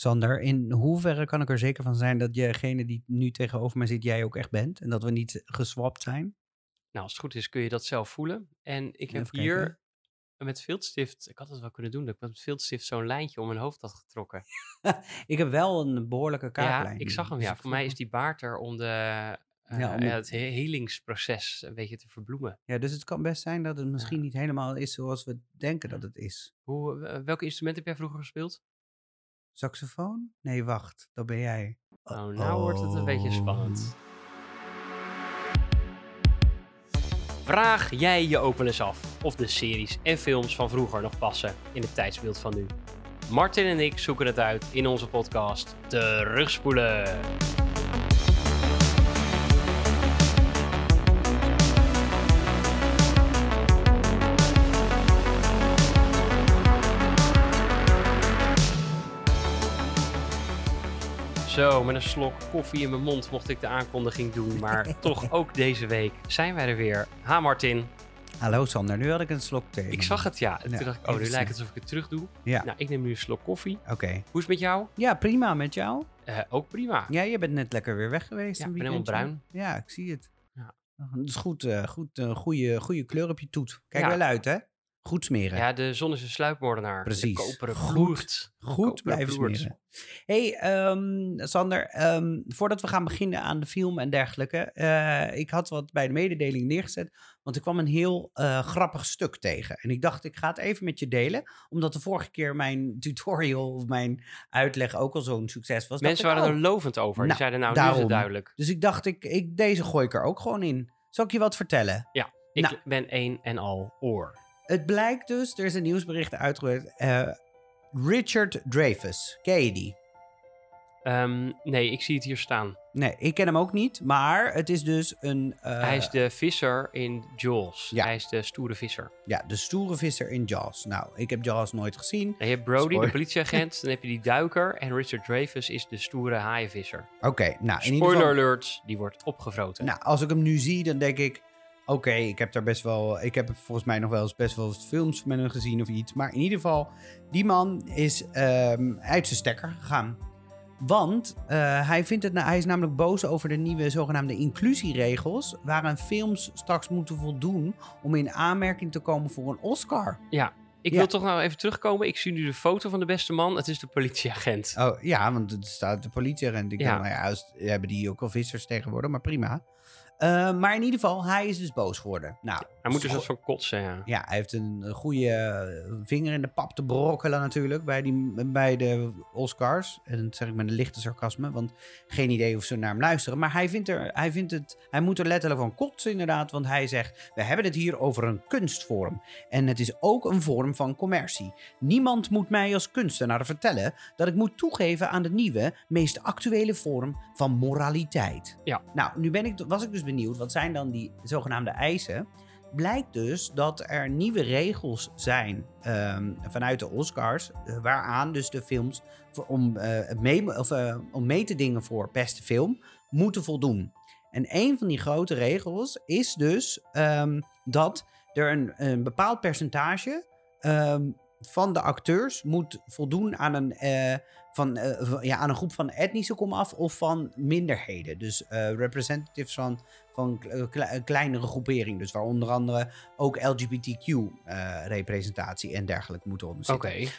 Sander, in hoeverre kan ik er zeker van zijn dat degene die nu tegenover mij zit, jij ook echt bent? En dat we niet geswapt zijn? Nou, als het goed is kun je dat zelf voelen. En ik heb hier met viltstift, ik had het wel kunnen doen, dat ik met viltstift zo'n lijntje om mijn hoofd had getrokken. Ik heb wel een behoorlijke kaaklijn. Ja, ik zag hem, ja. Voor mij is die baard er om, de, eh, Ja, om ja, de- het he- helingsproces een beetje te verbloemen. me- Ja, dus het kan best zijn dat het misschien niet helemaal is zoals we denken dat het is. Hoe, eh, welke instrument heb jij vroeger gespeeld? Saxofoon? Nee, wacht. Dat ben jij. Oh, nou wordt het een beetje spannend. Vraag jij je ook wel eens af of de series en films van vroeger nog passen in het tijdsbeeld van nu? Martin en ik zoeken het uit in onze podcast Terugspoelen. Zo, met een slok koffie in mijn mond mocht ik de aankondiging doen. Maar toch ook deze week zijn wij er weer. Ha Martin, Hallo Sander, nu had ik een slok thee. ik zag het ja. En Ja, toen dacht ik, oh nu lijkt het alsof ik het terug doe. Ja, Nou, ik neem nu een slok koffie. oké. Hoe is het met jou? Ja, prima met jou. Eh, ook prima. Ja, je bent net lekker weer weg geweest. Ja, ik ben helemaal weekendje. Ja, ik zie het. Ja. Het is goed, eh, goed een goede, goede kleur op je toet. Kijk Ja. wel uit, hè? Goed smeren. Ja, de zon is een sluipmoordenaar. Precies. De koperen Goed. blijven smeren. hey, ehm, Sander, ehm, voordat we gaan beginnen aan de film en dergelijke. eh, ik had wat bij de mededeling neergezet, want ik kwam een heel eh, grappig stuk tegen. En ik dacht, ik ga het even met je delen, omdat de vorige keer mijn tutorial of mijn uitleg ook al zo'n succes was. Mensen ik, waren oh. er lovend over. Die Nou, zeiden nou, nu is daarom. het duidelijk. Dus ik dacht, ik, ik, deze gooi ik er ook gewoon in. Zal ik je wat vertellen? Ik Nou. ben één en al oor. Het blijkt dus, er is een nieuwsbericht uitgewerkt. eh, Richard Dreyfuss, ken je die? Ehm, nee, ik zie het hier staan. Nee, ik ken hem ook niet, maar het is dus een... eh, Hij is de visser in Jaws. Ja. Hij is de stoere visser. Ja, de stoere visser in Jaws. Nou, ik heb Jaws nooit gezien. En je hebt Brody, de politieagent. dan heb je die duiker. En Richard Dreyfuss is de stoere haaienvisser. Oké, nou, in ieder Spoiler geval... alert, die wordt opgevroten. Nou, als ik hem nu zie, dan denk ik... Oké, ik heb daar best wel... Ik heb volgens mij nog wel eens best wel films met hem gezien of iets. Maar in ieder geval, die man is ehm, uit zijn stekker gegaan. Want eh, hij, vindt het, hij is namelijk boos over de nieuwe zogenaamde inclusieregels... waaraan films straks moeten voldoen om in aanmerking te komen voor een Oscar. ik ja. wil toch nou even terugkomen. Ik zie nu de foto van de beste man. Het is de politieagent. Oh ja, want het staat de politieagent. Ik Ja. denk, nou ja, hebben die ook al vissers tegenwoordig, maar prima. Eh, maar in ieder geval, hij is dus boos geworden. Nou, Hij moet dus van kotsen, ja. Ja, hij heeft een een goede eh, vinger in de pap te brokkelen natuurlijk bij, die, bij de Oscars. En dat zeg ik met een lichte sarcasme, want geen idee of ze naar hem luisteren. Maar hij vindt, er, hij vindt het, hij moet er letterlijk van kotsen inderdaad, want hij zegt, we hebben het hier over een kunstvorm. En het is ook een vorm van commercie. Niemand moet mij als kunstenaar vertellen dat ik moet toegeven aan de nieuwe, meest actuele vorm van moraliteit. Ja. Nou, nu ben ik, was ik dus benieuwd, wat zijn dan die zogenaamde eisen? blijkt dus dat er nieuwe regels zijn ehm, vanuit de Oscars, eh, waaraan dus de films om, eh, mee, of, eh, om mee te dingen voor beste film moeten voldoen. En een van die grote regels is dus ehm, dat er een, een bepaald percentage ehm, van de acteurs moet voldoen aan een, eh, van, eh, ja, aan een groep van etnische komaf of van minderheden. Dus eh, representatives van, van kle- kle- kleinere groeperingen. Dus waar onder andere ook LGBTQ-representatie en dergelijke moeten onder.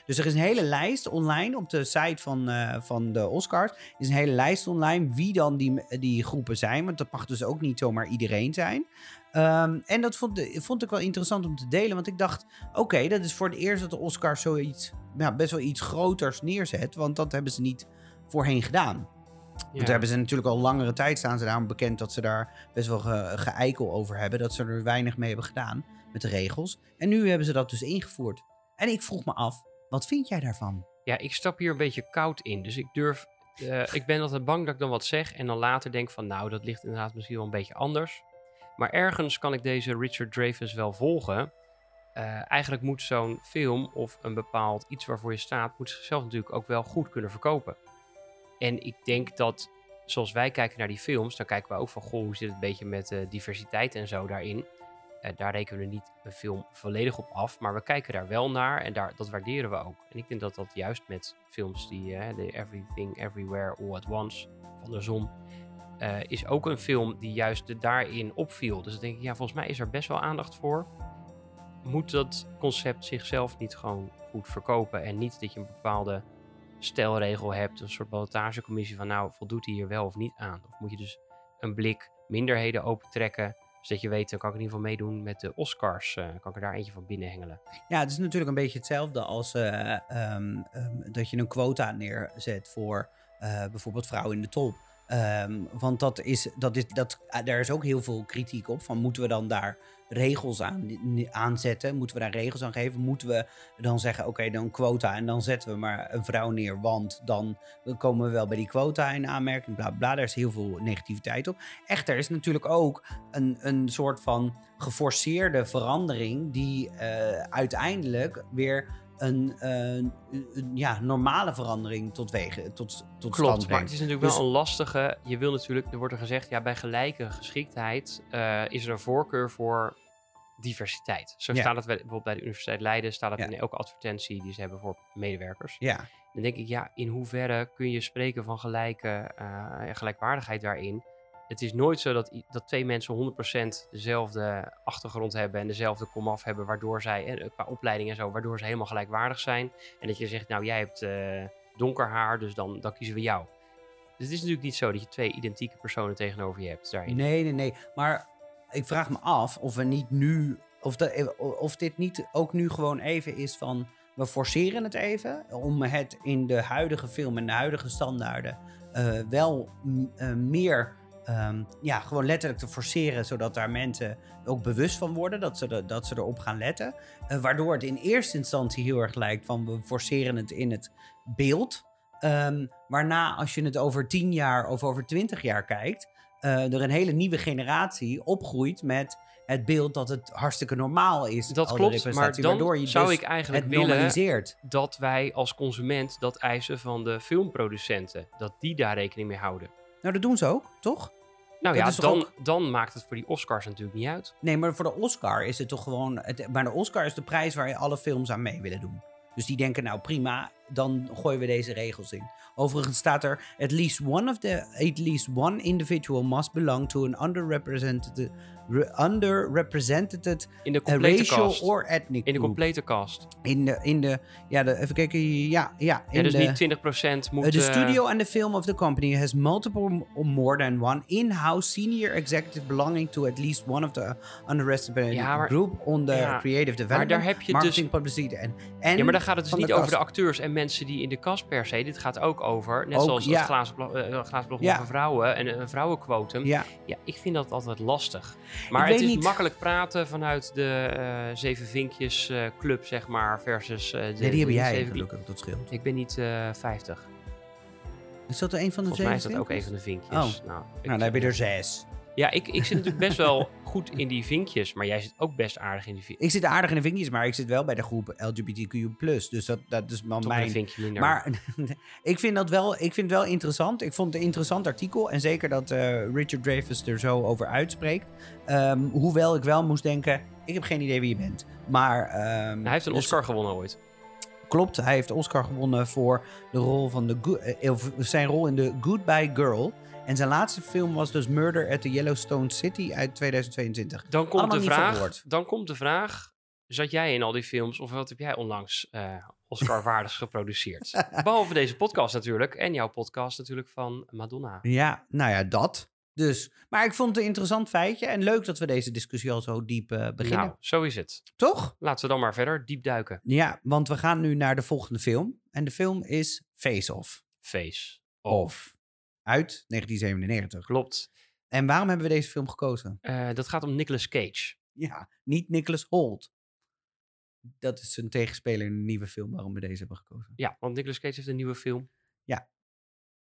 Dus er is een hele lijst online op de site van, van de Oscars. Is een hele lijst online wie dan die, die groepen zijn. Want dat mag dus ook niet zomaar iedereen zijn. Ehm, en dat vond, vond ik wel interessant om te delen. Want ik dacht, oké, dat is voor het eerst dat de Oscars zoiets, ja, best wel iets groters neerzet. Want dat hebben ze niet voorheen gedaan. Ja. Want daar hebben ze natuurlijk al langere tijd staan ze daarom bekend dat ze daar best wel ge, geëikel over hebben. Dat ze er weinig mee hebben gedaan met de regels. En nu hebben ze dat dus ingevoerd. En ik vroeg me af, wat vind jij daarvan? Ja, ik stap hier een beetje koud in. Dus ik durf. eh, ik ben altijd bang dat ik dan wat zeg. En dan later denk van, nou, dat ligt inderdaad misschien wel een beetje anders. Maar ergens kan ik deze Richard Dreyfuss wel volgen. Eh, eigenlijk moet zo'n film of een bepaald iets waarvoor je staat, moet zichzelf natuurlijk ook wel goed kunnen verkopen. En ik denk dat, zoals wij kijken naar die films, dan kijken we ook van, goh, hoe zit het een beetje met eh, diversiteit en zo daarin. Eh, daar rekenen we niet een film volledig op af, maar we kijken daar wel naar en daar, dat waarderen we ook. En ik denk dat dat juist met films die, de Everything, Everywhere, All at Once van de zon, eh, is ook een film die juist daarin opviel. Dus dan denk ik, ja, volgens mij is er best wel aandacht voor. Moet dat concept zichzelf niet gewoon goed verkopen en niet dat je een bepaalde stelregel hebt, een soort ballotagecommissie van nou, voldoet hij hier wel of niet aan? Of moet je dus een blik minderheden opentrekken, zodat je weet, dan kan ik in ieder geval meedoen met de Oscars. eh, kan ik er daar eentje van binnenhengelen. Ja, het is natuurlijk een beetje hetzelfde als eh, ehm, ehm, dat je een quota neerzet voor bijvoorbeeld vrouwen in de top. Ehm, want dat is, dat is, dat, eh, daar is ook heel veel kritiek op. Van moeten we dan daar regels aan aanzetten? Moeten we daar regels aan geven? Moeten we dan zeggen, oké, dan quota en dan zetten we maar een vrouw neer, want dan komen we wel bij die quota in aanmerking, bla bla. Daar is heel veel negativiteit op. Echter is natuurlijk ook een, een soort van geforceerde verandering die eh, uiteindelijk weer een, een- een, ja, normale verandering tot, wegen, tot, tot stand Klopt, maar het is natuurlijk Dus- wel een lastige. Je wil natuurlijk, er wordt er gezegd, ja, bij gelijke geschiktheid eh, is er een voorkeur voor diversiteit. Zo Ja. staat het bij- bijvoorbeeld bij de Universiteit Leiden, staat het Ja. in elke advertentie die ze hebben voor medewerkers. Ja, Dan denk ik, ja, in hoeverre kun je spreken van gelijke, eh, gelijkwaardigheid daarin? Het is nooit zo dat, dat twee mensen 100% dezelfde achtergrond hebben en dezelfde komaf hebben, waardoor zij, eh, qua opleiding en zo, waardoor ze helemaal gelijkwaardig zijn. En dat je zegt, nou, jij hebt eh, donker haar, dus dan, dan kiezen we jou. Dus het is natuurlijk niet zo dat je twee identieke personen tegenover je hebt daarin. nee, nee, nee. Maar ik vraag me af of we niet nu, of, de, of dit niet ook nu gewoon even is van, we forceren het even om het in de huidige film en de huidige standaarden eh, wel m- eh, meer, ehm, ja, gewoon letterlijk te forceren, zodat daar mensen ook bewust van worden, dat ze, dat ze erop gaan letten. Eh, waardoor het in eerste instantie heel erg lijkt van, we forceren het in het beeld. Ehm, waarna, als je het over 10 jaar of over 20 jaar kijkt, eh, er een hele nieuwe generatie opgroeit met het beeld dat het hartstikke normaal is. Dat klopt, maar dan waardoor je zou dus ik eigenlijk willen normaliseert. dat wij als consument dat eisen van de filmproducenten, dat die daar rekening mee houden. Nou, dat doen ze ook, toch? Nou Dat ja, dan, ook- dan maakt het voor die Oscars natuurlijk niet uit. Nee, maar voor de Oscar is het toch gewoon... Het, maar de Oscar is de prijs waar je alle films aan mee willen doen. Dus die denken, nou prima, dan gooien we deze regels in. Overigens staat er... At least one of the... At least one individual must belong to an underrepresented... re- underrepresented In de complete racial cast. or ethnic In de group. complete cast. In de... In de ja, de, even kijken. Ja, ja. In Ja, dus de, niet 20% moet... Uh, the eh, studio and the film of the company has multiple or more than one in-house senior executive belonging to at least one of the underrepresented Ja, maar- group on the ja, creative development, daar heb je marketing, publicity en, en Ja, maar dan gaat het dus van niet de over de acteurs en mensen die in de cast per se. Dit gaat ook over, net Ook, zoals ja. het glazen, blo- eh, glazen over vrouwen en een vrouwenquotum. Ja. Ja, ik vind dat altijd lastig. Maar het is niet. makkelijk praten vanuit de eh, Zeven Vinkjes eh, club, zeg maar, versus eh, de, nee, die heb jij Zeven- gelukkig, dat scheelt. Ik ben niet eh 50. Is dat er een van de Volgens mij is dat zeven ook een van de vinkjes. Oh. Nou, Nou, dan heb je er zes. Ja, ik, ik zit natuurlijk best wel goed in die vinkjes, maar jij zit ook best aardig in die vinkjes. Ik zit aardig in de vinkjes, maar ik zit wel bij de groep LGBTQ+. Dus dat, dat is Toch mijn vinkje minder. Maar ik vind dat wel, ik vind het wel interessant. Ik vond het een interessant artikel. En zeker dat eh, Richard Dreyfuss er zo over uitspreekt. Ehm, hoewel ik wel moest denken, ik heb geen idee wie je bent. Maar ehm, hij heeft een dus- Oscar gewonnen ooit. Klopt, hij heeft Oscar gewonnen voor de rol van de eh, of zijn rol in de Goodbye Girl. En zijn laatste film was dus Murder at the Yellowstone City uit 2022. Dan komt, Allemaal de vraag, dan komt de vraag: zat jij in al die films of wat heb jij onlangs eh Oscar-waardigs geproduceerd? Behalve deze podcast natuurlijk en jouw podcast natuurlijk van Madonna. Ja, nou ja, dat. Dus, maar ik vond het een interessant feitje en leuk dat we deze discussie al zo diep eh, beginnen. Nou, zo is het. Toch? Laten we dan maar verder diep duiken. Ja, want we gaan nu naar de volgende film. En de film is Face Off. Face. Of. Uit 1997. Klopt. En waarom hebben we deze film gekozen? Eh, dat gaat om Nicolas Cage. Ja, niet Nicholas Holt. Dat is een tegenspeler in een nieuwe film waarom we deze hebben gekozen. Ja, want Nicolas Cage heeft een nieuwe film.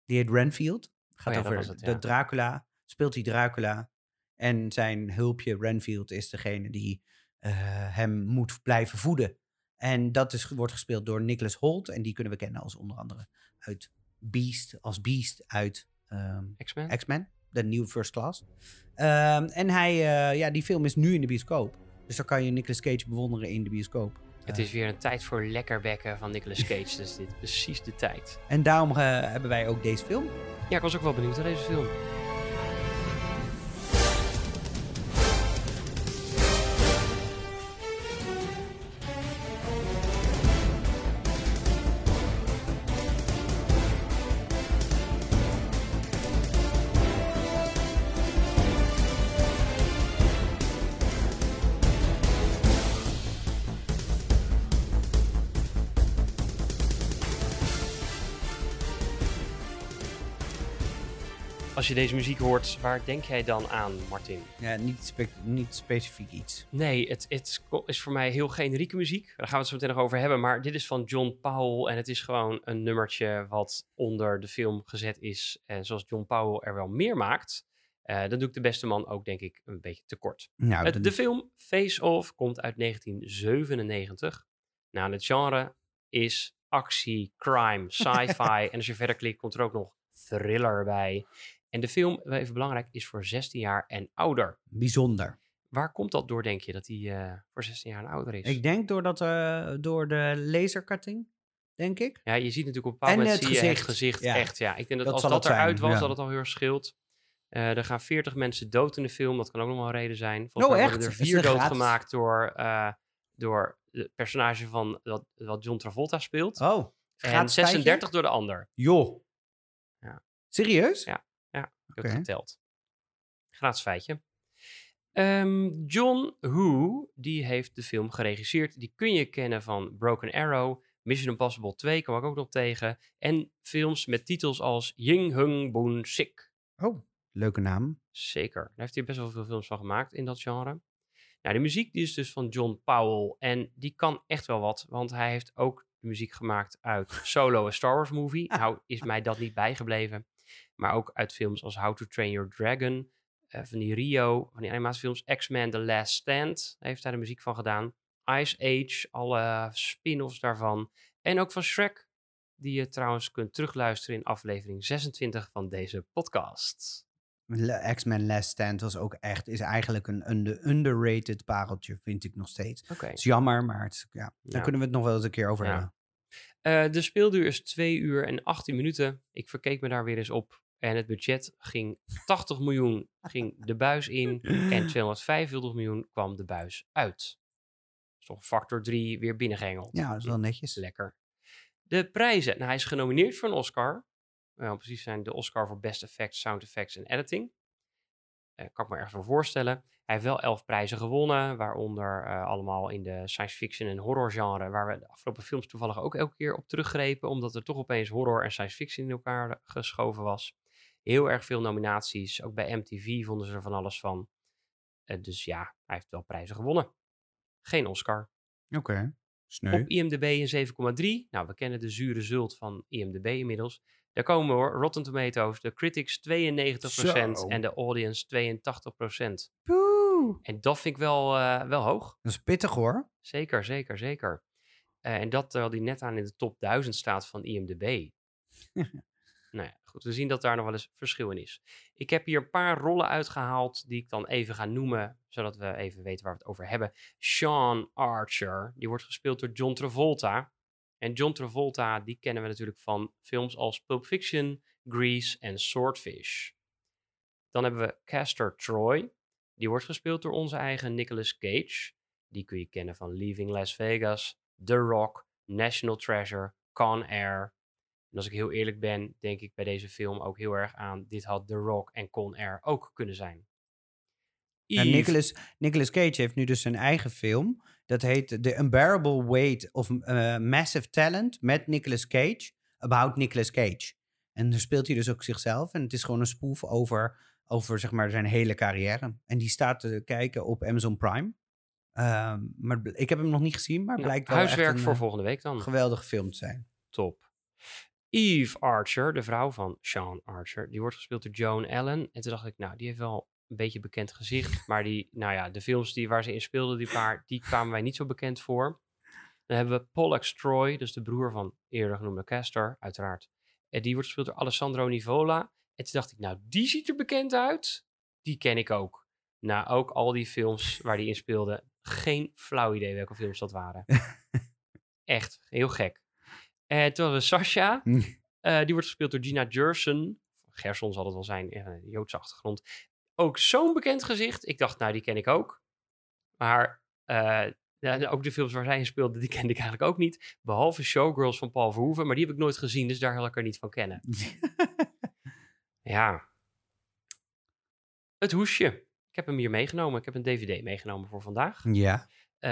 Die heet Renfield. Gaat Oh ja, dat over het, de ja. Dracula. Speelt hij Dracula. En zijn hulpje Renfield is degene die eh, hem moet blijven voeden. En dat is, wordt gespeeld door Nicholas Holt. En die kunnen we kennen als onder andere uit Beast. Als Beast uit ehm, X-Men. X-Men. De nieuwe First Class. Ehm, en hij, eh, ja, die film is nu in de bioscoop. Dus dan kan je Nicolas Cage bewonderen in de bioscoop. Het is weer een tijd voor lekker bekken van Nicolas Cage. dus dit is precies de tijd. En daarom eh, hebben wij ook deze film. Ja, ik was ook wel benieuwd naar deze film. Je deze muziek hoort, waar denk jij dan aan, Martin? Ja, niet, spe- niet specifiek iets. Nee, het, het is voor mij heel generieke muziek. Daar gaan we het zo meteen nog over hebben. Maar dit is van John Powell. En het is gewoon een nummertje wat onder de film gezet is. En zoals John Powell er wel meer maakt, eh dan doe ik de beste man ook, denk ik, een beetje tekort. Nou, de film Face Off komt uit 1997. Nou, het genre is actie, crime, sci-fi. en als je verder klikt, komt er ook nog thriller bij. En de film, wel even belangrijk, is voor 16 jaar en ouder. bijzonder. Waar komt dat door, denk je, dat hij eh, voor 16 jaar en ouder is? Ik denk door, dat, eh, door de lasercutting, denk ik. Ja, je ziet natuurlijk op een bepaald En moment het zie je het gezicht, gezicht ja. echt. Ja, ik denk dat, Dat als dat eruit was, ja. dat het al heel erg scheelt. Eh, er gaan 40 mensen dood in de film. Dat kan ook nog wel een reden zijn. Volgens Oh, mij echt? worden er vier een gratis? doodgemaakt door, door het personage van wat, wat John Travolta speelt. Oh, en gratis 36 feitje? door de ander. Joh. Ja. Serieus? Ja. Ik heb Oké. het geteld. Gratis feitje. Ehm, John Woo, die heeft de film geregisseerd. Die kun je kennen van Broken Arrow, Mission Impossible 2 kwam ik ook nog tegen. En films met titels als Ying Hung Boon Sik. Oh, leuke naam. Zeker. Daar heeft hij best wel veel films van gemaakt in dat genre. Nou, de muziek die is dus van John Powell. En die kan echt wel wat, want hij heeft ook de muziek gemaakt uit Solo, een Star Wars movie. Nou is mij dat niet bijgebleven. Maar ook uit films als How to Train Your Dragon, eh, van die Rio, van die animatiefilms. X-Men The Last Stand heeft hij de muziek van gedaan. Ice Age, alle spin-offs daarvan. En ook van Shrek, die je trouwens kunt terugluisteren in aflevering 26 van deze podcast. X-Men Last Stand was ook echt, is eigenlijk een under- underrated pareltje, vind ik nog steeds. Het is jammer, maar het, ja, daar Ja. kunnen we het nog wel eens een keer over Ja. hebben. Eh, de speelduur is 2 uur en 18 minuten. Ik verkeek me daar weer eens op. En het budget ging 80 miljoen ging de buis in. En 245 miljoen kwam de buis uit. Dus toch factor 3 weer binnengehengeld. Ja, dat is wel netjes. Lekker. De prijzen. Nou, hij is genomineerd voor een Oscar. Wel, precies zijn de Oscar voor Best Effects, Sound Effects en Editing. Eh, kan ik me ergens voor voorstellen. Hij heeft wel elf prijzen gewonnen, waaronder eh, allemaal in de science fiction en horror genre, waar we de afgelopen films toevallig ook elke keer op teruggrepen, omdat er toch opeens horror en science fiction in elkaar geschoven was. Heel erg veel nominaties. Ook bij MTV vonden ze er van alles van. Eh, dus ja, hij heeft wel prijzen gewonnen. Geen Oscar. Oké, sneu. Op IMDb een 7,3. Nou, we kennen de zure zult van IMDb inmiddels. Daar komen we hoor. Rotten Tomatoes, de critics 92% Zo. en de audience 82%. Poeh. En dat vind ik wel, eh, wel hoog. Dat is pittig hoor. Zeker, zeker, zeker. Eh, en dat terwijl die net aan in de top 1000 staat van IMDb. nou ja, goed. We zien dat daar nog wel eens verschil in is. Ik heb hier een paar rollen uitgehaald die ik dan even ga noemen, zodat we even weten waar we het over hebben. Sean Archer, die wordt gespeeld door John Travolta. En John Travolta, die kennen we natuurlijk van films als Pulp Fiction, Grease en Swordfish. Dan hebben we Castor Troy. Die wordt gespeeld door onze eigen Nicolas Cage. Die kun je kennen van Leaving Las Vegas, The Rock, National Treasure, Con Air. En als ik heel eerlijk ben, denk ik bij deze film ook heel erg aan... dit had The Rock en Con Air ook kunnen zijn. Eve- Nicolas, Nicolas Cage heeft nu dus zijn eigen film. Dat heet The Unbearable Weight of eh, Massive Talent met Nicolas Cage. About Nicolas Cage. En dan speelt hij dus ook zichzelf. En het is gewoon een spoof over, over zeg maar, zijn hele carrière. En die staat te kijken op Amazon Prime. Ehm, maar ik heb hem nog niet gezien, maar Nou, blijkt wel huiswerk echt een voor eh, volgende week dan. geweldige film te zijn. Top. Eve Archer, de vrouw van Sean Archer, die wordt gespeeld door Joan Allen. En toen dacht ik, nou, die heeft wel een beetje bekend gezicht. maar die, nou ja, de films die, waar ze in speelde, die paar, die kwamen mij niet zo bekend voor. Dan hebben we Pollux Troy, dus de broer van eerder genoemde Castor, uiteraard. En die wordt gespeeld door Alessandro Nivola. En toen dacht ik, nou, die ziet er bekend uit. Die ken ik ook. Nou, ook al die films waar die in speelde, geen flauw idee welke films dat waren. Echt, heel gek. Uh, toen hadden we Sasha. Hm. Eh, die wordt gespeeld door Gina Gerson. Gerson zal het wel zijn, eh, Joodse achtergrond. Ook zo'n bekend gezicht. Ik dacht, nou, die ken ik ook. Maar eh, ja, ook de films waar zij in speelde, die kende ik eigenlijk ook niet. Behalve Showgirls van Paul Verhoeven. Maar die heb ik nooit gezien, dus daar wil ik er niet van kennen. Ja. Het hoesje. Ik heb hem hier meegenomen. Ik heb een DVD meegenomen voor vandaag. ja.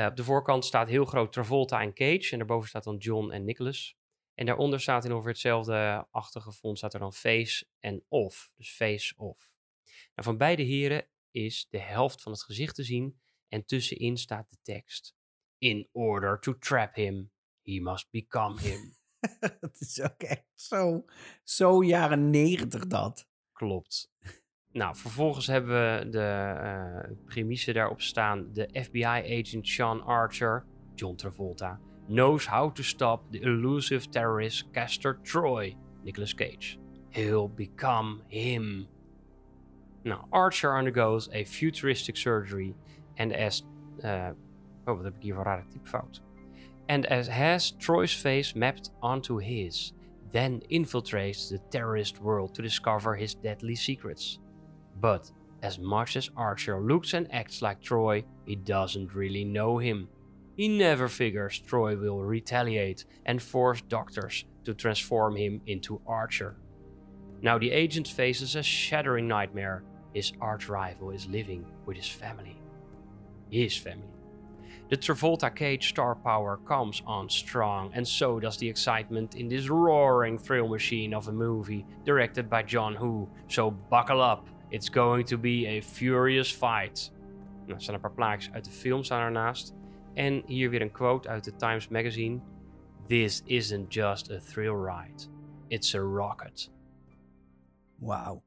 Op de voorkant staat heel groot Travolta en Cage. En daarboven staat dan John en Nicholas. En daaronder staat in ongeveer hetzelfde achtige font staat er dan Face en Off. Dus Face Off. Nou, van beide heren is de helft van het gezicht te zien. En tussenin staat de tekst. In order to trap him, he must become him. Het is ook echt zo, zo jaren negentig dat. Klopt. Nou, vervolgens hebben we de eh premisse daarop staan. De FBI-agent Sean Archer, John Travolta, knows how to stop the elusive terrorist Castor Troy, Nicolas Cage. He'll become him. Now, Archer undergoes a futuristic surgery and as... eh, oh, wat heb ik hier voor rare typfout. And as has Troy's face mapped onto his, then infiltrates the terrorist world to discover his deadly secrets. But as much as Archer looks and acts like Troy, he doesn't really know him. He never figures Troy will retaliate and force doctors to transform him into Archer. Now the agent faces a shattering nightmare. His arch rival is living with his family. His family. The Travolta Cage star power comes on strong, and so does the excitement in this roaring thrill machine of a movie directed by John Woo. So buckle up, it's going to be a furious fight. Er staan een paar plaatjes uit de film. En hier weer een quote uit de Times Magazine. This isn't just a thrill ride, it's a rocket. Wauw.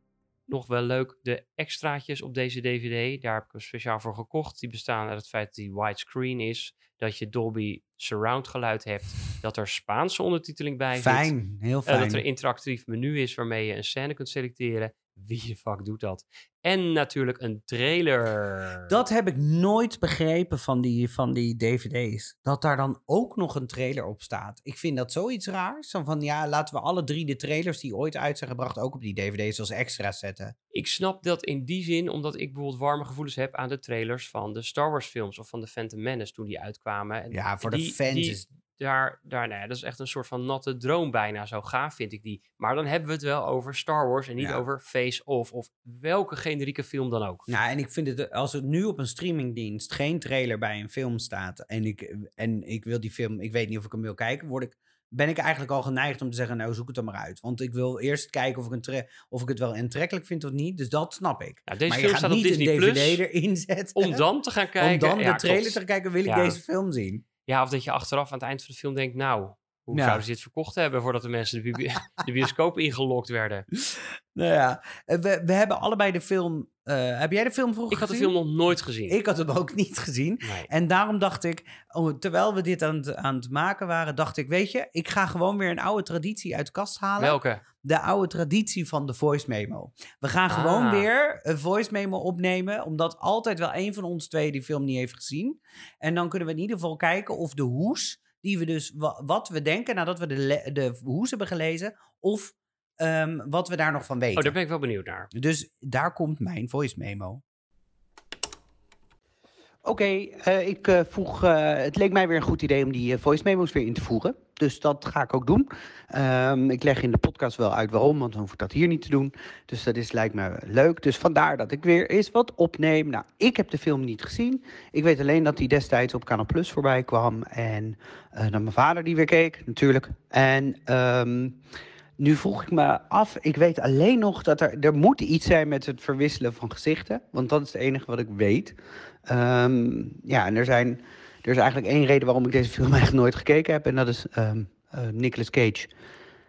Nog wel leuk, de extraatjes op deze DVD, daar heb ik hem speciaal voor gekocht. Die bestaan uit het feit dat die widescreen is, dat je Dolby surround geluid hebt, dat er Spaanse ondertiteling bij zit. Fijn, heel eh, fijn. dat er een interactief menu is waarmee je een scène kunt selecteren. Wie de fuck doet dat? En natuurlijk een trailer. Dat heb ik nooit begrepen van die, van die dvd's. Dat daar dan ook nog een trailer op staat. Ik vind dat zoiets raars. Van, ja, laten we alle drie de trailers die ooit uit zijn gebracht... ook op die dvd's als extra zetten. Ik snap dat in die zin, omdat ik bijvoorbeeld warme gevoelens heb aan de trailers van de Star Wars films of van de Phantom Menace toen die uitkwamen. En Ja, voor die- de fans die- is... daar, daar nou ja, dat is echt een soort van natte droom bijna. Zo gaaf vind ik die. Maar dan hebben we het wel over Star Wars en niet Ja. over Face Off of welke generieke film dan ook. Nou, en ik vind het, als er nu op een streamingdienst geen trailer bij een film staat... en ik, en ik wil die film, ik weet niet of ik hem wil kijken... Word ik, ben ik eigenlijk al geneigd om te zeggen, nou zoek het dan maar uit. Want ik wil eerst kijken of ik, een of ik het wel aantrekkelijk vind of niet. Dus dat snap ik. Nou, deze maar je film gaat staat op niet Disney een Plus. dvd erin zetten... Om dan te gaan kijken. om dan ja, de trailer klopt. te kijken, wil ik deze film zien. Ja, of dat je achteraf aan het eind van de film denkt, nou, hoe Ja. zouden ze dit verkocht hebben voordat de mensen de, bioscoop ingelokt werden? Nou ja, eh, we, we hebben allebei de film... eh, heb jij de film vroeger Ik had de film nog nooit gezien. Ik had hem ook niet gezien. Nee. En daarom dacht ik, oh, terwijl we dit aan het, aan het maken waren, dacht ik, weet je, ik ga gewoon weer een oude traditie uit de kast halen. Welke? De oude traditie van de voice memo. We gaan gewoon Ah. weer een voice memo opnemen, omdat altijd wel een van ons twee die film niet heeft gezien. En dan kunnen we in ieder geval kijken of de hoes, die we dus, wa- wat we denken nadat we de, de hoes hebben gelezen, of ehm, wat we daar nog van weten. Oh, daar ben ik wel benieuwd naar. Dus daar komt mijn voice memo. Oké, eh, ik eh, vroeg. eh, het leek mij weer een goed idee om die voice memo's weer in te voeren. Dus dat ga ik ook doen. Ehm, ik leg in de podcast wel uit waarom, want dan hoef ik dat hier niet te doen. Dus dat is, lijkt me leuk. Dus vandaar dat ik weer eens wat opneem. Nou, ik heb de film niet gezien. Ik weet alleen dat die destijds op Canal Plus voorbij kwam. En dat mijn vader die weer keek, natuurlijk. En. ehm, nu vroeg ik me af, ik weet alleen nog dat er, er moet iets zijn met het verwisselen van gezichten. Want dat is het enige wat ik weet. Ehm, ja, en er, zijn, er is eigenlijk één reden waarom ik deze film eigenlijk nooit gekeken heb. En dat is ehm eh, Nicolas Cage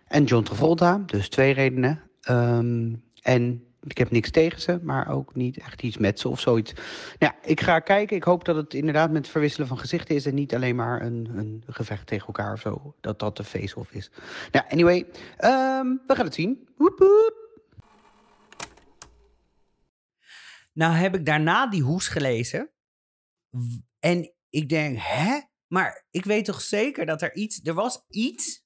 en John Travolta. Dus twee redenen. Ehm, en ik heb niks tegen ze, maar ook niet echt iets met ze of zoiets. Nou, ja, ik ga kijken. Ik hoop dat het inderdaad met het verwisselen van gezichten is... en niet alleen maar een, een gevecht tegen elkaar of zo. Dat dat de face-off is. Nou, anyway, we gaan het zien. Woep. Nou heb ik daarna die hoes gelezen. En ik denk, hè? Maar ik weet toch zeker dat er iets... Er was iets...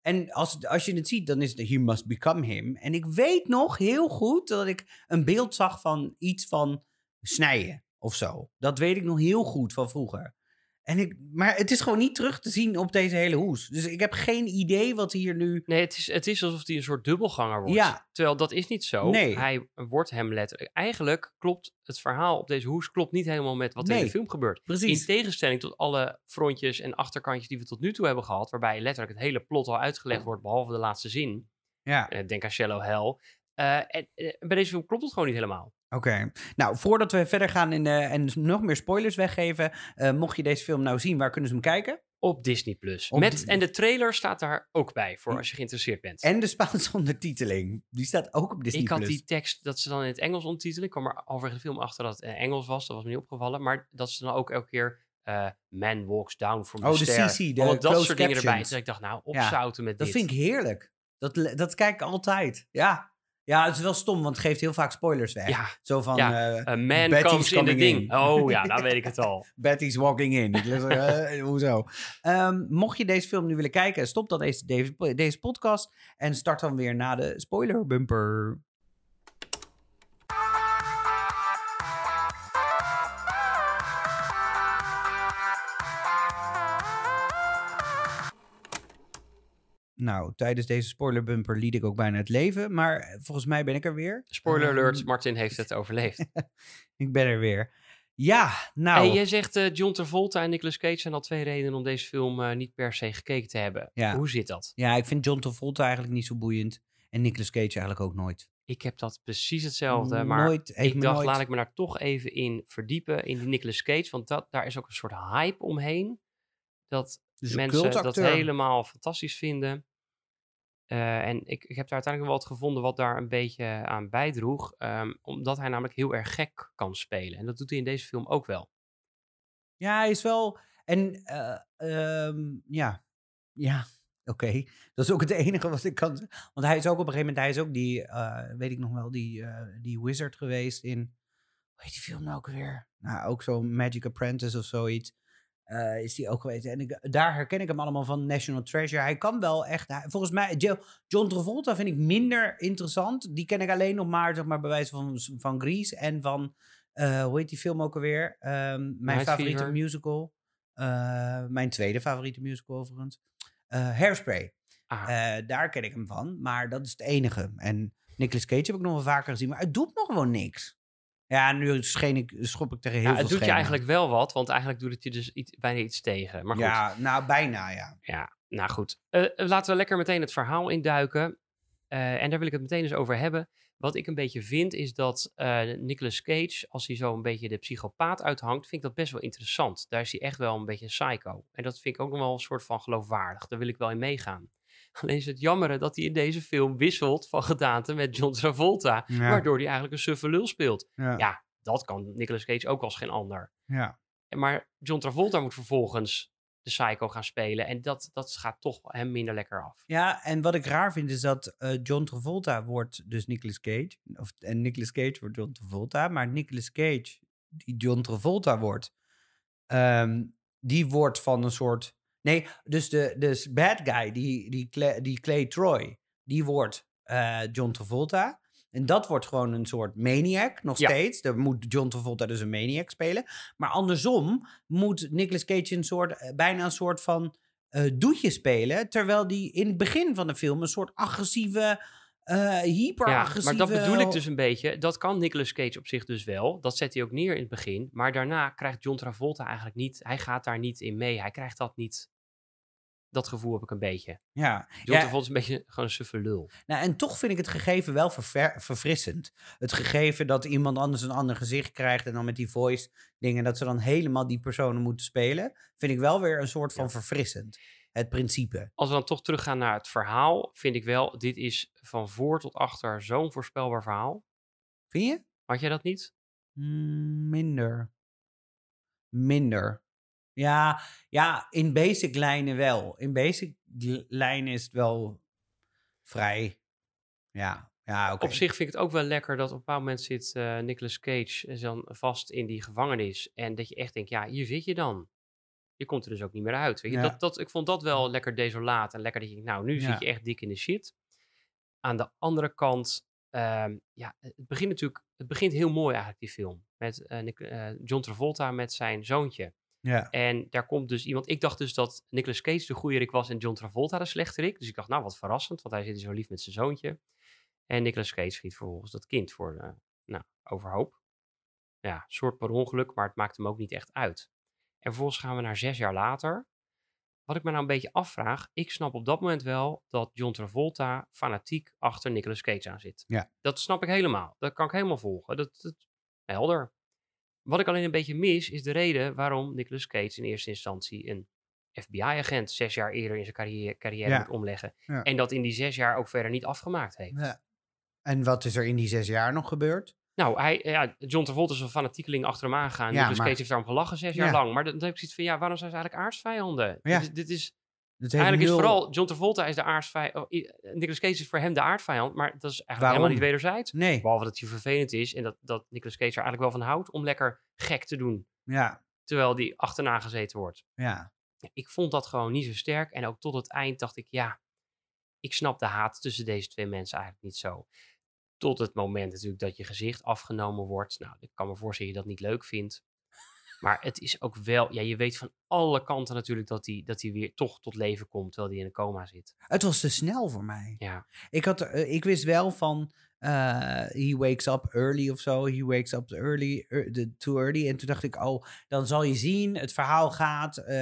En als, als je het ziet, dan is het He Must Become Him. En ik weet nog heel goed dat ik een beeld zag van iets van snijden of zo. Dat weet ik nog heel goed van vroeger. En ik, maar het is gewoon niet terug te zien op deze hele hoes. Dus ik heb geen idee wat hier nu... Nee, het is, het is alsof hij een soort dubbelganger wordt. Ja. Terwijl dat is niet zo. Nee. Hij wordt hem letterlijk... Eigenlijk klopt het verhaal op deze hoes klopt niet helemaal met wat in de film gebeurt. Precies. In tegenstelling tot alle frontjes en achterkantjes die we tot nu toe hebben gehad, waarbij letterlijk het hele plot al uitgelegd wordt, behalve de laatste zin. Ja, Eh, denk aan Shallow Hell. Eh, en, eh, bij deze film klopt het gewoon niet helemaal. Oké. Nou, voordat we verder gaan in de, en nog meer spoilers weggeven... eh, mocht je deze film nou zien, waar kunnen ze hem kijken? Op Disney Plus. Met, Disney. en de trailer staat daar ook bij, voor als je geïnteresseerd bent. En de Spaanse ondertiteling. Die staat ook op Disney+. ik had Plus. die tekst dat ze dan in het Engels ondertitelen. Ik kwam er halverwege de film achter dat het in Engels was. Dat was me niet opgevallen. Maar dat ze dan ook elke keer eh, Man walks down from the Oh, de. CC, de dat soort dingen erbij. Dus ik dacht, nou, Ja, opzouten met Dat dit. vind ik heerlijk. Dat, dat kijk ik altijd. Ja. Ja, het is wel stom, want het geeft heel vaak spoilers weg. Ja, Zo van, Ja, eh, A man Betty's comes in the ding. in. Oh ja, nou weet ik het al. Betty's walking in. Ik eh, hoezo? Ehm, mocht je deze film nu willen kijken, stop dan deze, deze, deze podcast en start dan weer na de spoiler bumper. Nou, tijdens deze spoiler bumper liet ik ook bijna het leven, maar eh, volgens mij ben ik er weer. Spoiler alert, Ehm, Martin heeft het overleefd. ik ben er weer. Ja, nou. En jij zegt eh, John Travolta en Nicolas Cage zijn al twee redenen om deze film eh, niet per se gekeken te hebben. Ja. Hoe zit dat? Ja, ik vind John Travolta eigenlijk niet zo boeiend. En Nicolas Cage eigenlijk ook nooit. Ik heb dat precies hetzelfde, maar nooit, ik dacht, nooit... laat ik me daar toch even in verdiepen, in die Nicolas Cage. Want dat, daar is ook een soort hype omheen. Dat Dus mensen dat helemaal fantastisch vinden. Eh, en ik, ik heb daar uiteindelijk wel wat gevonden wat daar een beetje aan bijdroeg. ehm, omdat hij namelijk heel erg gek kan spelen. En dat doet hij in deze film ook wel. Ja, hij is wel... En eh, ehm, ja, ja, oké. Dat is ook het enige wat ik kan zeggen. Want hij is ook op een gegeven moment... Hij is ook die, eh, weet ik nog wel, die, die wizard geweest in... Hoe heet die film nou ook weer? Nou, ook zo'n Magic Apprentice of zoiets. Eh, is die ook geweest. En ik, daar herken ik hem allemaal van National Treasure. Hij kan wel echt... hij- volgens mij, Jo- John Travolta vind ik minder interessant. Die ken ik alleen nog maar, zeg maar, bij wijze van, van Grease en van... eh, hoe heet die film ook alweer? Ehm, mijn Night favoriete Fever. musical. Eh, mijn tweede favoriete musical overigens. Hairspray. Ah, daar ken ik hem van. Maar dat is het enige. En Nicolas Cage heb ik nog wel vaker gezien. Maar het doet nog gewoon niks. Ja, nu scheen ik, schop ik tegen heel ja, veel het doet je eigenlijk wel wat, want eigenlijk doet het je dus iets, bijna iets tegen. Maar goed, Ja, nou bijna ja. Ja, nou goed. Eh, laten we lekker meteen het verhaal induiken. Eh, en daar wil ik het meteen eens over hebben. Wat ik een beetje vind, is dat eh Nicolas Cage, als hij zo een beetje de psychopaat uithangt, vind ik dat best wel interessant. Daar is hij echt wel een beetje een psycho. En dat vind ik ook nog wel een soort van geloofwaardig. Daar wil ik wel in meegaan. Alleen is het jammer dat hij in deze film wisselt van gedaante met John Travolta. Ja. Waardoor hij eigenlijk een suffe lul speelt. Ja. Ja, dat kan Nicolas Cage ook als geen ander. ja. Maar John Travolta moet vervolgens de psycho gaan spelen. En dat, dat gaat toch hem minder lekker af. Ja, en wat ik raar vind is dat eh, John Travolta wordt dus Nicolas Cage. Of, en Nicolas Cage wordt John Travolta. Maar Nicolas Cage, die John Travolta wordt, ehm, die wordt van een soort... Nee, dus de dus bad guy, die, die, Clay, die Clay Troy, die wordt eh, John Travolta. En dat wordt gewoon een soort maniac, nog Ja. steeds. Dan moet John Travolta dus een maniac spelen. Maar andersom moet Nicolas Cage een soort, eh, bijna een soort van eh doetje spelen. Terwijl die in het begin van de film een soort agressieve, Ja, hyperagressieve... maar dat bedoel ik dus een beetje. Dat kan Nicolas Cage op zich dus wel. Dat zet hij ook neer in het begin. Maar daarna krijgt John Travolta eigenlijk niet... Hij gaat daar niet in mee. Hij krijgt dat niet... Dat gevoel heb ik een beetje. Ja, John ja is een beetje gewoon een suffe lul. nou, en toch vind ik het gegeven wel verver- verfrissend. Het gegeven dat iemand anders een ander gezicht krijgt... en dan met die voice dingen... dat ze dan helemaal die personen moeten spelen... vind ik wel weer een soort van Ja. verfrissend. Het principe. Als we dan toch teruggaan naar het verhaal... vind ik wel, dit is van voor tot achter zo'n voorspelbaar verhaal. Vind je? Had jij dat niet? Mm, minder. Minder. Ja, ja, in basic lijnen wel. In basic lijnen is het wel vrij. Ja, Ja, oké. Op zich vind ik het ook wel lekker dat op een bepaald moment zit eh Nicolas Cage dan vast in die gevangenis. En dat je echt denkt, ja, hier zit je dan. Je komt er dus ook niet meer uit. Weet je? Ja. Dat, dat, ik vond dat wel lekker desolaat. En lekker dat je nou, nu Ja. zit je echt dik in de shit. Aan de andere kant, ehm, ja, het begint natuurlijk, het begint heel mooi eigenlijk, die film. Met eh, eh, John Travolta met zijn zoontje. Ja. En daar komt dus iemand. Ik dacht dus dat Nicolas Cage de goede Rick was en John Travolta de slechterik. Dus ik dacht, nou wat verrassend, want hij zit zo lief met zijn zoontje. En Nicolas Cage schiet vervolgens dat kind voor, eh, nou, overhoop. Ja, soort per ongeluk, maar het maakt hem ook niet echt uit. En vervolgens gaan we naar zes jaar later. Wat ik me nou een beetje afvraag, ik snap op dat moment wel dat John Travolta fanatiek achter Nicolas Cage aan zit. Ja. Dat snap ik helemaal. Dat kan ik helemaal volgen. Dat, dat helder. Wat ik alleen een beetje mis, is de reden waarom Nicolas Cage in eerste instantie een FBI-agent zes jaar eerder in zijn carrière, carrière Ja. moet omleggen. Ja. En dat in die zes jaar ook verder niet afgemaakt heeft. Ja. En wat is er in die zes jaar nog gebeurd? Nou, hij, ja, John Travolta is een fanatiekeling achter hem aangegaan. Ja, Nicolas maar- Cage heeft daarom gelachen zes jaar Ja. lang. Maar dan, dan heb ik zoiets van, ja, waarom zijn ze eigenlijk aardsvijanden? Ja. Dit, dit is, Eigenlijk is vooral, John Travolta is de aardsvijand. oh, Nicolas Cage is voor hem de aardvijand. Maar dat is eigenlijk Waarom? helemaal niet wederzijds. Nee, Behalve dat hij vervelend is en dat, dat Nicolas Cage er eigenlijk wel van houdt om lekker gek te doen. ja, Terwijl die achterna gezeten wordt. ja. Ja, ik vond dat gewoon niet zo sterk. En ook tot het eind dacht ik, ja, ik snap de haat tussen deze twee mensen eigenlijk niet zo. Tot het moment natuurlijk dat je gezicht afgenomen wordt. Nou, ik kan me voorstellen dat je dat niet leuk vindt. Maar het is ook wel, ja, je weet van alle kanten natuurlijk dat hij dat hij weer toch tot leven komt terwijl hij in een coma zit. Het was te snel voor mij. Ja, Ik, had, eh, ik wist wel van. eh, he wakes up early of zo. He wakes up early, the- too early. En toen dacht ik, oh, dan zal je zien, het verhaal gaat. eh,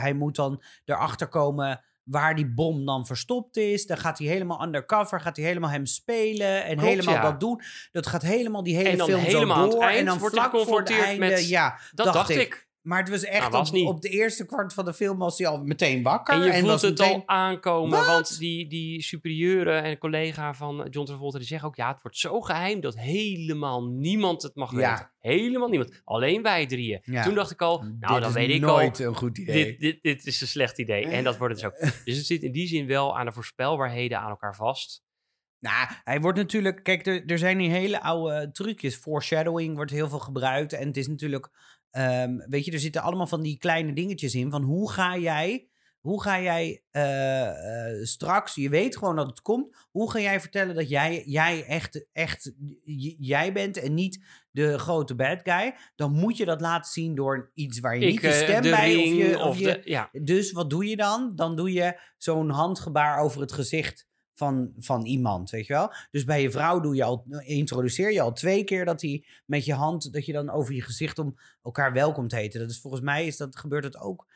hij moet dan erachter komen waar die bom dan verstopt is. Dan gaat hij helemaal undercover, gaat hij helemaal hem spelen en Klopt, helemaal ja. dat doen. Dat gaat helemaal die hele En dan film helemaal zo door. eind en dan wordt vlak geconfronteerd met- ja, dat dacht, ik. Maar het was echt Nou, was op, de eerste kwart van de film was hij al meteen wakker. En je voelt was het meteen, al aankomen, want die, die superieuren en collega van John Travolta die zeggen ook, ja, het wordt zo geheim dat helemaal niemand het mag Ja. weten. Helemaal niemand. Alleen wij drieën. Ja. Toen dacht ik al, nou, Dit dan weet ik nooit al, een goed idee. dit, dit, dit is een slecht idee. En dat wordt het dus ook. Dus het zit in die zin wel aan de voorspelbaarheden aan elkaar vast. Nou, hij wordt natuurlijk. Kijk, er, er zijn hier hele oude trucjes. Foreshadowing wordt heel veel gebruikt. En het is natuurlijk. Ehm, weet je, er zitten allemaal van die kleine dingetjes in. Van hoe ga jij. Hoe ga jij eh, eh, straks, je weet gewoon dat het komt. Hoe ga jij vertellen dat jij, jij echt, echt jij bent en niet de grote bad guy? Dan moet je dat laten zien door iets waar je niet je eh, stem de bij of je, of je, de, ja, dus wat doe je dan? Dan doe je zo'n handgebaar over het gezicht van, van iemand, weet je wel? Dus bij je vrouw doe je al, introduceer je al twee keer dat hij met je hand, dat je dan over je gezicht om elkaar welkom te heten. Dat is volgens mij is dat, gebeurt het ook.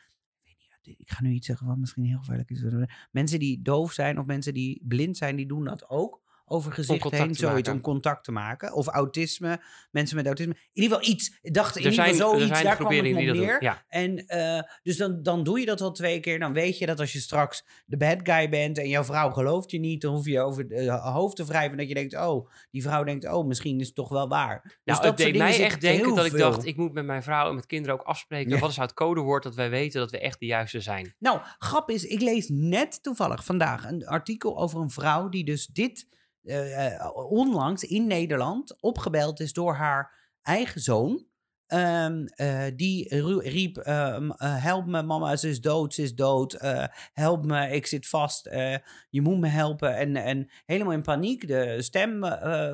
Ik ik ga nu iets zeggen wat misschien heel gevaarlijk is. Mensen die doof zijn of mensen die blind zijn, die doen dat ook. Over gezicht heen, zoiets om contact te maken. Of autisme, mensen met autisme. In ieder geval iets. Ik dacht in er ieder geval zoiets, daar kwam het groeperingen me die op dat doen. neer. Ja. En eh, dus dan, dan doe je dat al twee keer. Dan weet je dat als je straks de bad guy bent en jouw vrouw gelooft je niet, dan hoef je over het eh, hoofd te wrijven. Dat je denkt, oh, die vrouw denkt, oh, misschien is het toch wel waar. Dus Nou, dat het deed mij echt denken dat ik dacht, ik moet met mijn vrouw en met kinderen ook afspreken. Ja. Wat is nou het codewoord dat wij weten dat we echt de juiste zijn? Nou, grap is, ik lees net toevallig vandaag een artikel over een vrouw die dus dit eh, eh, onlangs in Nederland opgebeld is door haar eigen zoon. Ehm, eh, die riep: ehm, eh, Help me, mama, ze is dood, ze is dood. help me, ik zit vast. je moet me helpen. En, en helemaal in paniek. De stem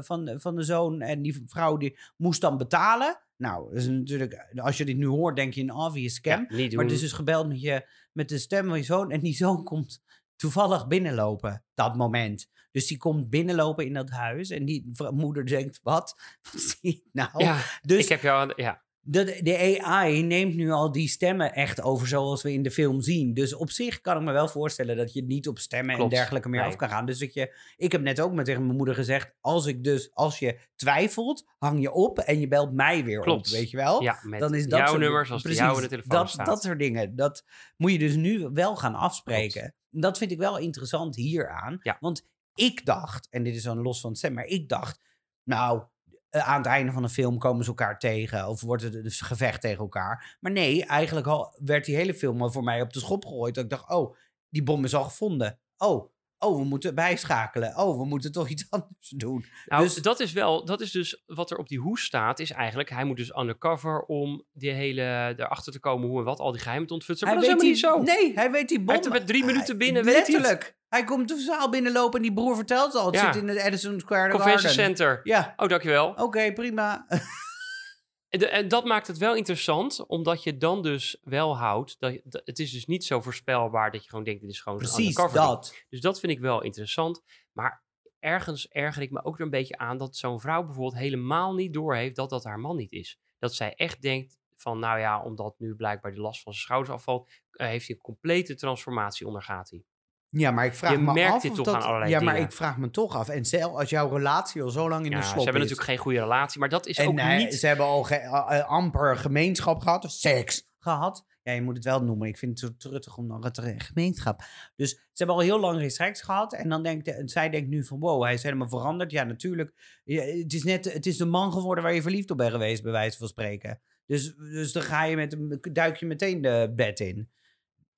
van, de- van de zoon en die vrouw die moest dan betalen. Nou, dat is natuurlijk, als je dit nu hoort, denk je een obvious scam. Ja. Maar het is dus gebeld met, je, met de stem van je zoon. En die zoon komt toevallig binnenlopen, dat moment. Dus die komt binnenlopen in dat huis. En die moeder denkt, wat? Wat zie ik nou? ja, dus ik heb jou... aan- Ja, de, de AI neemt nu al die stemmen echt over zoals we in de film zien. Dus op zich kan ik me wel voorstellen dat je niet op stemmen Klopt. en dergelijke meer Nee. af kan gaan. Dus dat je, ik heb net ook met tegen mijn moeder gezegd, als ik dus, als je twijfelt, hang je op en je belt mij weer Klopt. op, weet je wel? ja met dan is dat jouw soort- nummer zoals die precies, jou in de telefoon dat, staat. Dat soort dingen. Dat moet je dus nu wel gaan afspreken. Dat vind ik wel interessant hieraan. Ja. Want ik dacht, en dit is dan los van het stem, maar ik dacht, nou, eh, aan het einde van de film komen ze elkaar tegen. Of wordt het een gevecht tegen elkaar. Maar nee, eigenlijk al werd die hele film al voor mij op de schop gegooid. Dat ik dacht, oh, die bom is al gevonden. Oh, oh, we moeten bijschakelen. Oh, we moeten toch iets anders doen. Nou, Dus- dat is wel, dat is dus wat er op die hoes staat, is eigenlijk, hij moet dus undercover om die hele, erachter te komen hoe en wat, al die geheimen te ontfutselen. Maar dat is helemaal niet zo. Nee, hij weet die bom. heeft er met drie minuten hij- binnen, weet hij. Letterlijk. Hij komt de zaal binnenlopen en die broer vertelt al. Het Ja. zit in het Edison Square Convention Garden. Center. Ja, Oh, dankjewel. oké, prima. En, de- dat maakt het wel interessant, omdat je dan dus wel houdt, dat, dat- het is dus niet zo voorspelbaar dat je gewoon denkt, dit is gewoon zo'n Precies ding. dat. Dus dat vind ik wel interessant. Maar ergens erger ik me ook er een beetje aan dat zo'n vrouw bijvoorbeeld helemaal niet doorheeft dat dat haar man niet is. Dat zij echt denkt van, nou ja, omdat nu blijkbaar die last van zijn schouders afvalt, eh, heeft hij een complete transformatie ondergaat hij. Ja, maar ik vraag Je me merkt af dit toch dat... aan allerlei Ja, maar ik vraag me toch af. En zelf als jouw relatie al zo lang in Ja, de ze slop hebben is... natuurlijk geen goede relatie, maar dat is en ook hij- niet... ze hebben al ge- amper gemeenschap gehad, of seks gehad. Ja, je moet het wel noemen. Ik vind het zo truttig om dan het er- gemeenschap. Dus ze hebben al heel lang geen seks gehad. En dan denkt de- en zij denkt nu van, wow, hij is helemaal veranderd. Ja, natuurlijk. Ja, het, is net, het is de man geworden waar je verliefd op bent geweest, bij wijze van spreken. Dus, dus dan ga je met duik je meteen de bed in.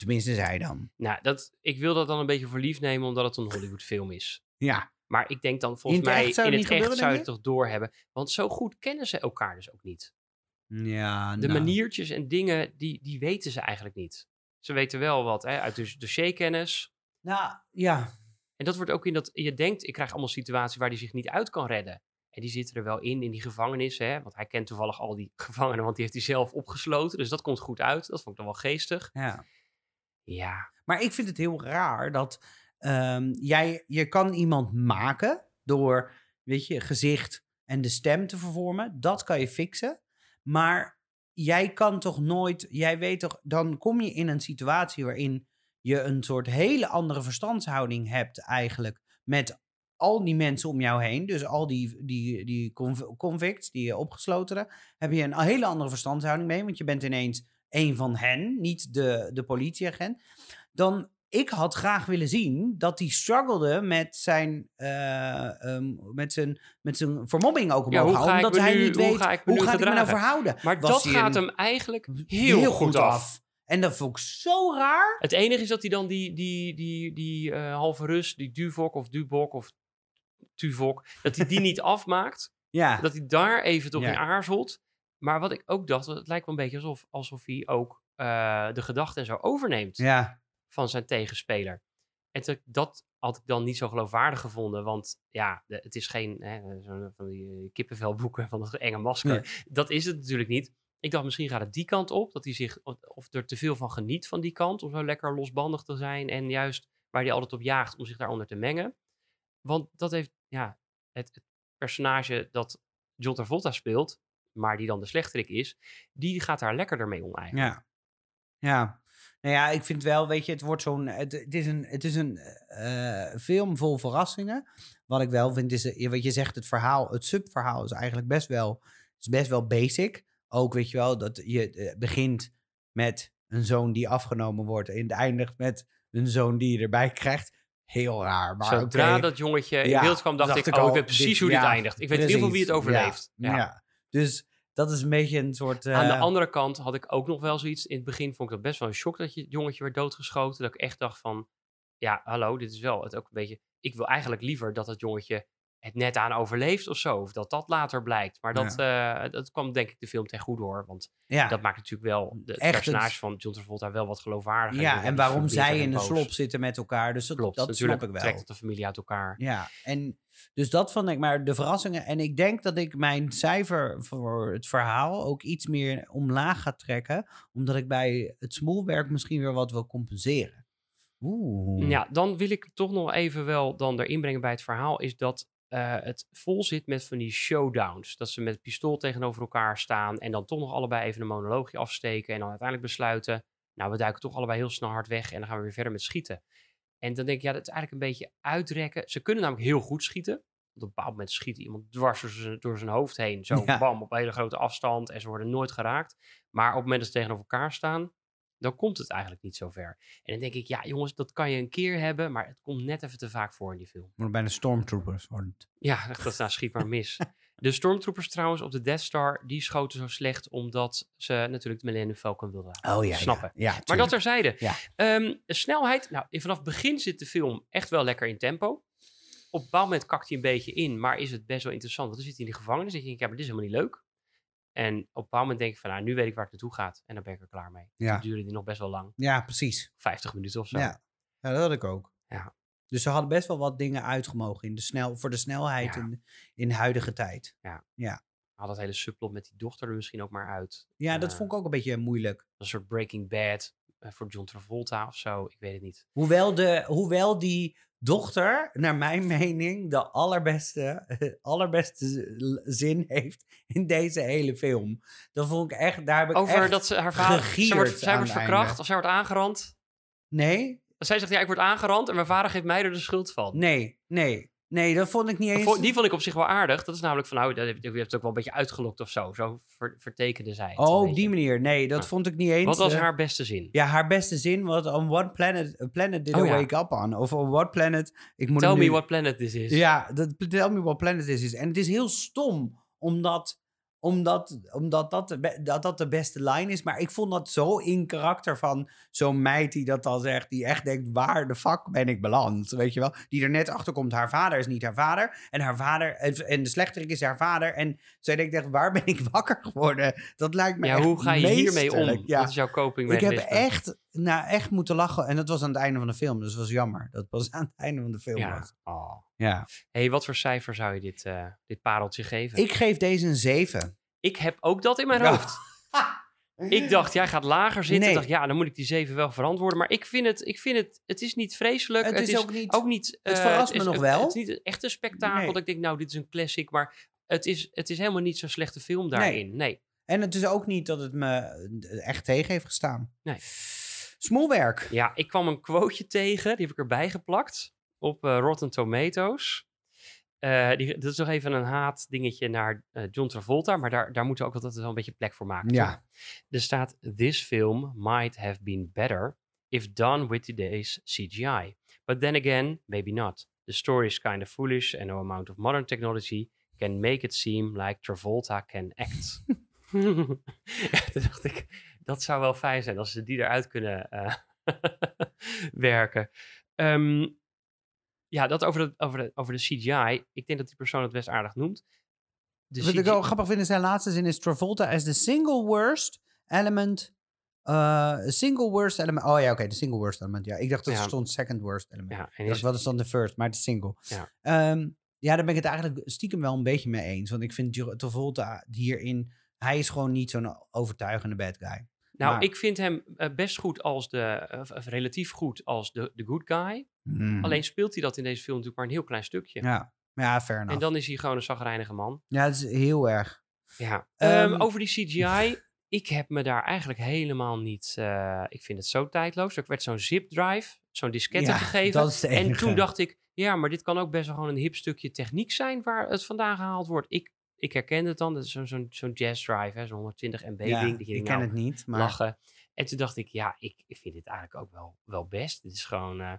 Tenminste, zij dan. Nou, dat, ik wil dat dan een beetje voor lief nemen, omdat het een Hollywood-film is. Ja. Maar ik denk dan volgens In het mij, zou in het het echt gebeuren, zou je het denk toch doorhebben. Want zo goed kennen ze elkaar dus ook niet. Ja, De nou. maniertjes en dingen, die, die weten ze eigenlijk niet. Ze weten wel wat hè, uit de dossierkennis. Nou, ja. En dat wordt ook in dat, je denkt, ik krijg allemaal situaties waar hij zich niet uit kan redden. En die zitten er wel in, in die gevangenis. Hè? Want hij kent toevallig al die gevangenen, want die heeft hij zelf opgesloten. Dus dat komt goed uit. Dat vond ik dan wel geestig. ja. Ja, Maar ik vind het heel raar dat ehm, jij, je kan iemand maken door, weet je, gezicht en de stem te vervormen. Dat kan je fixen. Maar jij kan toch nooit, jij weet toch, dan kom je in een situatie waarin je een soort hele andere verstandshouding hebt eigenlijk met al die mensen om jou heen. Dus al die, die, die conv- convicts, die opgeslotenen, heb je een hele andere verstandshouding mee. Want je bent ineens een van hen, niet de, de politieagent dan ik had graag willen zien dat hij struggelde met zijn, ehm, met zijn, met zijn vermomming ook omhoog ga houden, omdat hij nu- niet hoe weet ga ik me hoe gaat ik me nou verhouden. maar Was dat gaat hem eigenlijk heel, goed af. En dat vond ik zo raar. Het enige is dat hij dan die, die, die, die eh, halve Rus, die Duvok of Dubok of Tuvok, dat hij die niet afmaakt. Ja, Dat hij daar even toch Ja. in aarzelt. Maar wat ik ook dacht, het lijkt wel een beetje alsof, alsof hij ook eh, de gedachten en zo overneemt ja, van zijn tegenspeler. En te- dat had ik dan niet zo geloofwaardig gevonden. Want ja, de- het is geen hè, zo'n van die eh, kippenvelboeken van dat enge masker. Dat is het natuurlijk niet. Ik dacht, misschien gaat het die kant op. Dat hij zich, of, of er te veel van geniet van die kant. Om zo lekker losbandig te zijn. En juist waar hij altijd op jaagt om zich daaronder te mengen. Want dat heeft, ja, het, het personage dat John Travolta speelt. Maar die dan de slechterik is. Die gaat daar lekkerder mee om eigenlijk. ja. Ja. Nou ja, ik vind wel, weet je, het wordt zo'n. Het, het is een, het is een eh, film vol verrassingen. Wat ik wel vind is, eh, wat je zegt, het verhaal, het subverhaal is eigenlijk best wel, is best wel basic. Ook weet je wel, dat je eh, begint met een zoon die afgenomen wordt en het eindigt met een zoon die je erbij krijgt. Heel raar, maar Zodra dat jongetje in Ja, beeld kwam, dacht, dacht ik, ik oh, ik weet precies dit- hoe dit ja, eindigt. Ik weet ieder geval wie het overleeft. Ja, ja. Dus dat is een beetje een soort. Aan de eh, andere kant had ik ook nog wel zoiets. In het begin vond ik dat best wel een shock dat je het jongetje werd doodgeschoten. Dat ik echt dacht van, ja, hallo, dit is wel het ook een beetje... Ik wil eigenlijk liever dat het jongetje het net aan overleeft of zo. Of dat dat later blijkt. Maar dat, eh, dat kwam denk ik de film ten goede hoor. Want ja. dat maakt natuurlijk wel de, Echt personage het- van John Travolta wel wat geloofwaardiger. Ja, en waarom zij in de slop zitten met elkaar. Dus dat, Klopt, dat natuurlijk snap ik wel. trekt de familie uit elkaar. Ja, en dus dat vond ik maar de verrassingen. En ik denk dat ik mijn cijfer voor het verhaal ook iets meer omlaag ga trekken. Omdat ik bij het smoelwerk misschien weer wat wil compenseren. Oeh. Ja, dan wil ik toch nog even wel dan erin brengen bij het verhaal, is dat eh, het vol zit met van die showdowns. Dat ze met het pistool tegenover elkaar staan en dan toch nog allebei even een monoloogje afsteken en dan uiteindelijk besluiten, nou, we duiken toch allebei heel snel hard weg en dan gaan we weer verder met schieten. En dan denk ik, ja, dat is eigenlijk een beetje uitrekken. Ze kunnen namelijk heel goed schieten. Op een bepaald moment schiet iemand dwars door zijn, door zijn hoofd heen. Zo Ja. bam, op een hele grote afstand. En ze worden nooit geraakt. Maar op het moment dat ze tegenover elkaar staan, dan komt het eigenlijk niet zo ver. En dan denk ik, ja jongens, dat kan je een keer hebben. Maar het komt net even te vaak voor in die film. Maar bijna stormtroopers worden. het. Ja, dat nou, schiet maar mis. De stormtroopers trouwens op de Death Star, die schoten zo slecht omdat ze natuurlijk de Millennium Falcon wilden Oh ja, snappen. Ja, ja, Maar dat terzijde. Ja. Ehm, snelheid, nou, vanaf het begin zit de film echt wel lekker in tempo. Op een bepaald moment kakt hij een beetje in, maar is het best wel interessant. Want dan zit hij in de gevangenis en dan denk je, ja, maar dit is helemaal niet leuk. En op een bepaald moment denk ik van, nou, nu weet ik waar het naartoe gaat. En dan ben ik er klaar mee. Ja. Dan duurde die nog best wel lang. ja, precies. 50 minuten of zo. Ja. ja, dat had ik ook. Ja. Dus ze hadden best wel wat dingen uitgemogen in de snel, voor de snelheid Ja. in, huidige tijd. Haal dat hele subplot met die dochter er misschien ook maar uit. Ja, dat Eh, vond ik ook een beetje moeilijk. Een soort Breaking Bad voor John Travolta of zo. Ik weet het niet. Hoewel, de, hoewel die dochter, naar mijn mening, de allerbeste, allerbeste zin heeft in deze hele film. Dat vond ik echt, daar heb ik Over echt dat ze haar vader... Zij wordt, zij wordt verkracht einde. of zij wordt aangerand. Nee, Zij zegt, ja, ik word aangerand en mijn vader geeft mij er de schuld van. nee, nee. Nee, dat vond ik niet eens. Die vond ik op zich wel aardig. Dat is namelijk van, nou, je hebt het ook wel een beetje uitgelokt of zo. Zo ver- vertekende zij het. oh, op die manier. Nee, dat Ja. vond ik niet eens. Wat was eh, haar beste zin? Ja, haar beste zin was on what planet, planet did Oh, I ja. wake up on? Of on what planet... Ik moet Tell me nu- what planet this is. Ja, dat, tell me what planet this is. En het is heel stom, omdat, omdat, omdat dat, de, dat dat de beste line is. Maar ik vond dat zo in karakter van zo'n meid die dat dan zegt. Die echt denkt, waar de fuck ben ik beland? Weet je wel? Die er net achter komt, haar vader is niet haar vader. En haar vader, en, en de slechterik is haar vader. En zij denkt echt, waar ben ik wakker geworden? Dat lijkt me Ja, echt hoe ga je hiermee om? Ja. Wat is jouw coping Ik heb echt, nou, echt moeten lachen. En dat was aan het einde van de film. Dus het was jammer dat het pas aan het einde van de film Ja. was. Oh. Ja. hey, wat voor cijfer zou je dit, eh, dit pareltje geven? Ik geef deze een 7. Ik heb ook dat in mijn Ja. hoofd. Ik dacht, jij gaat lager zitten. Nee. Ik dacht, ja, dan moet ik die 7 wel verantwoorden. Maar ik vind het, ik vind het, het is niet vreselijk. Het is ook niet- ook niet het eh, verrast me is- nog het- wel. Het is niet echt een spektakel. Nee. Dat ik denk, nou, dit is een classic. Maar het is, het is helemaal niet zo'n slechte film daarin. Nee. En het is ook niet dat het me echt tegen heeft gestaan. Nee. Smoelwerk. Ja, ik kwam een quoteje tegen. Die heb ik erbij geplakt. Op eh, Rotten Tomatoes. Eh, die, dat is nog even een haat dingetje naar eh, John Travolta. Maar daar, daar moeten we ook altijd wel een beetje plek voor maken. Ja. toch? Er staat: This film might have been better if done with today's CGI. But then again, maybe not. The story is kind of foolish and no amount of modern technology can make it seem like Travolta can act. ja, toen dacht ik, dat zou wel fijn zijn als ze die eruit kunnen werken. Ehm, ja, dat over de, over, de, over de CGI. Ik denk dat die persoon het best aardig noemt. De Wat ik ook grappig vind in zijn laatste zin is Travolta as the single worst element. uh, single worst element. Oh ja, oké, de single worst element. Ja, ik dacht dat er Ja. stond second worst element. Ja, en is, wat is dan de first, maar de single. Ja. Ehm, ja, daar ben ik het eigenlijk stiekem wel een beetje mee eens. Want ik vind Travolta hierin... Hij is gewoon niet zo'n overtuigende bad guy. nou, maar- ik vind hem eh, best goed als de, eh, relatief goed als de, de good guy. Mhm. Alleen speelt hij dat in deze film natuurlijk maar een heel klein stukje. Ja, ja fair enough. en dan is hij gewoon een zagrijnige man. Ja, het is heel erg. Ja. Ehm, Ehm, over die CGI. ik heb me daar eigenlijk helemaal niet. eh, ik vind het zo tijdloos. Er werd zo'n zip drive, zo'n diskette Ja, gegeven. dat is de en toen dacht ik, ja, maar dit kan ook best wel gewoon een hip stukje techniek zijn waar het vandaan gehaald wordt. Ik, ik herkende het dan. Dat is zo'n zo'n zo'n jazz drive, zo'n 120 MB ja, ding. Dat je ik ken nou, het niet, maar... lachen. En toen dacht ik, ja, ik, ik vind dit eigenlijk ook wel, wel best. Dit is gewoon eh,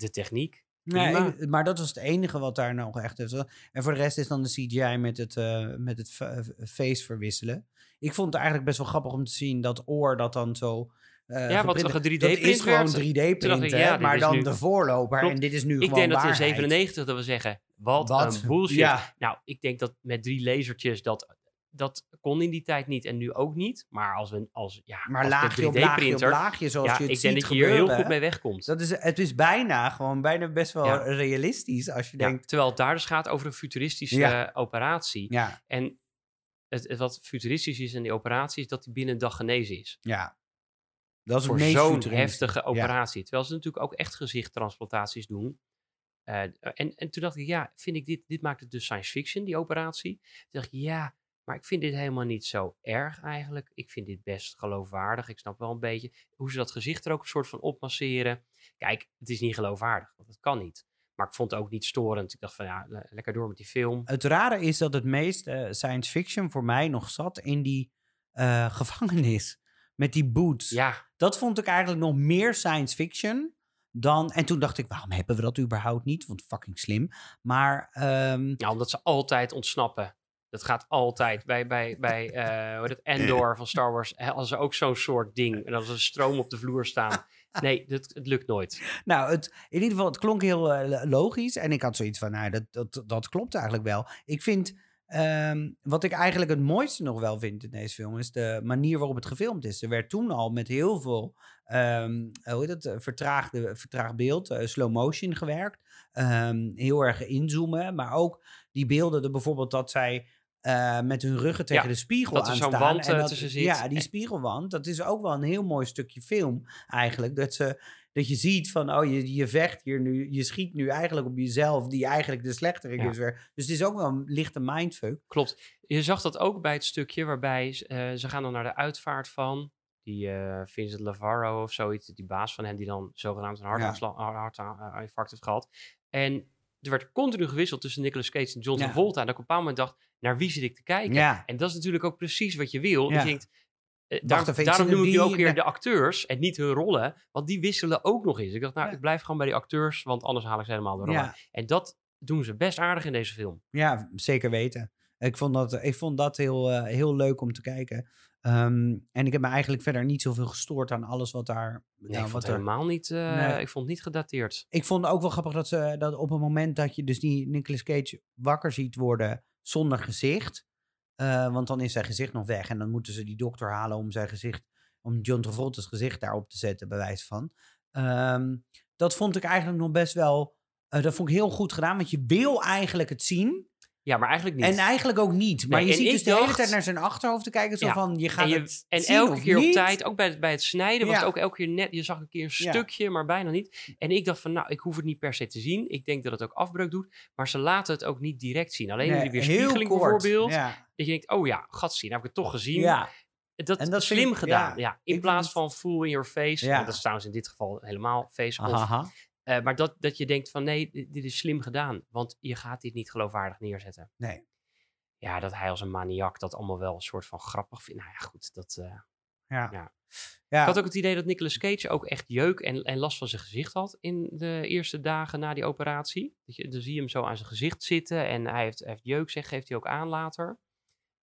de techniek. Nee, ik- maar dat was het enige wat daar nog echt is. En voor de rest is dan de CGI met het, eh, met het fa- face verwisselen. Ik vond het eigenlijk best wel grappig om te zien dat oor dat dan zo... eh, Ja, wat een 3D Dat is print gewoon werd. 3D dacht ik, printen, ja, maar dan nu- de voorloper. Klopt. En dit is nu Ik gewoon denk dat in waarheid. 97 dat we zeggen, wat, Wat? een bullshit. Ja. Nou, ik denk dat met drie lasertjes dat, dat kon in die tijd niet en nu ook niet. Maar als we als ja, Maar als laagje de op laagje op 3D-printer, laagje, zoals ja, je het ik denk dat je hier heel goed mee wegkomt. Dat is, het is bijna, gewoon bijna best wel Ja. realistisch als je Ja, denkt... terwijl het daar dus gaat over een futuristische operatie. Ja, En het, het wat futuristisch is in die operatie is dat die binnen een dag genezen is. ja. Dat is voor zo'n heftige operatie. Terwijl ze natuurlijk ook echt gezichttransplantaties doen. Eh, en, en toen dacht ik, ja, vind ik dit, dit maakt het dus science fiction, die operatie. Toen dacht ik, ja, maar ik vind dit helemaal niet zo erg eigenlijk. Ik vind dit best geloofwaardig. Ik snap wel een beetje hoe ze dat gezicht er ook een soort van opmasseren. Kijk, het is niet geloofwaardig, want dat kan niet. Maar ik vond het ook niet storend. Ik dacht van, ja, le- lekker door met die film. Het rare is dat het meest eh, science fiction voor mij nog zat in die eh, gevangenis. Met die boots. Ja, Dat vond ik eigenlijk nog meer science fiction dan... En toen dacht ik, waarom hebben we dat überhaupt niet? Want fucking slim. Maar ehm, ja omdat ze altijd ontsnappen. Dat gaat altijd. Bij, bij, bij het, Endor van Star Wars hadden ze ook zo'n soort ding. En als er stroom op de vloer staan. Nee, dat, het lukt nooit. Nou, het, in ieder geval, het klonk heel eh, logisch. En ik had zoiets van, nou, dat, dat, dat klopt eigenlijk wel. Ik vind, ehm, wat ik eigenlijk het mooiste nog wel vind in deze film... is de manier waarop het gefilmd is. Er werd toen al met heel veel, ehm, hoe heet het, eh, vertraagde, vertraagd beeld, slow motion gewerkt. Ehm, heel erg inzoomen, maar ook die beelden, de, bijvoorbeeld dat zij... eh, met hun ruggen tegen Ja, de spiegel dat aanstaan. wand, en eh, dat- tussen zit. Ja, die spiegelwand. Dat is ook wel een heel mooi stukje film eigenlijk. Dat, ze, dat je ziet van, oh, je, je vecht hier nu. Je schiet nu eigenlijk op jezelf, die eigenlijk de slechterik Ja. is weer. Dus het is ook wel een lichte mindfuck. Klopt. Je zag dat ook bij het stukje waarbij eh, ze gaan dan naar de uitvaart van die eh, Vincent Lavarro of zoiets, die baas van hen die dan zogenaamd een hartinfarct heeft gehad. En er werd continu gewisseld tussen Nicolas Cage en John Ja. Travolta. En dat ik op een bepaald moment dacht, naar wie zit ik te kijken? En dat is natuurlijk ook precies wat je wil. Je denkt, eh, daar- daarom noem ik nu ook weer de acteurs en niet hun rollen. Want die wisselen ook nog eens. Ik dacht, nou, ik blijf gewoon bij die acteurs, want anders haal ik ze helemaal de rollen. Ja, En dat doen ze best aardig in deze film. ja, zeker weten. Ik vond dat, ik vond dat heel, eh, heel leuk om te kijken. Ehm, en ik heb me eigenlijk verder niet zoveel gestoord aan alles wat daar... Nee, nou, ik vond wat het er helemaal niet, eh, Nee. ik vond het niet gedateerd. Ik vond het ook wel grappig dat ze dat op het moment dat je dus die Nicolas Cage wakker ziet worden zonder gezicht. eh, want dan is zijn gezicht nog weg. En dan moeten ze die dokter halen om zijn gezicht, om John Travolta's gezicht daarop te zetten, bij wijze van. Ehm, dat vond ik eigenlijk nog best wel. eh, dat vond ik heel goed gedaan, want je wil eigenlijk het zien. Ja, maar eigenlijk niet. En eigenlijk ook niet. Maar Nee, je ziet dus de hele tijd naar zijn achterhoofd te kijken. Zo Ja, van, je gaat en je- het en zien elke keer op tijd, ook bij het, bij het snijden, was Ja. het ook elke keer net, je zag een keer een Ja. stukje, maar bijna niet. En ik dacht van, nou, ik hoef het niet per se te zien. Ik denk dat het ook afbreuk doet, maar ze laten het ook niet direct zien. Alleen Nee, die heel weerspiegeling bijvoorbeeld, Ja, dat je denkt, oh ja, gatsie, nou heb ik het toch gezien. ja. Dat, En dat is slim ik- gedaan, ja, In plaats van full in your face, dat is trouwens in dit geval helemaal face-off. Ahaha. Eh, maar dat, dat je denkt van, nee, dit, dit is slim gedaan, want je gaat dit niet geloofwaardig neerzetten. Nee. Ja, dat hij als een maniak dat allemaal wel een soort van grappig vindt. Nou ja, goed, dat... eh, Ja. Ja. Ja. Ik had ook het idee dat Nicolas Cage ook echt jeuk en, en last van zijn gezicht had in de eerste dagen na die operatie. Dat je, dan zie je hem zo aan zijn gezicht zitten en hij heeft, hij heeft jeuk, zeg, geeft hij ook aan later.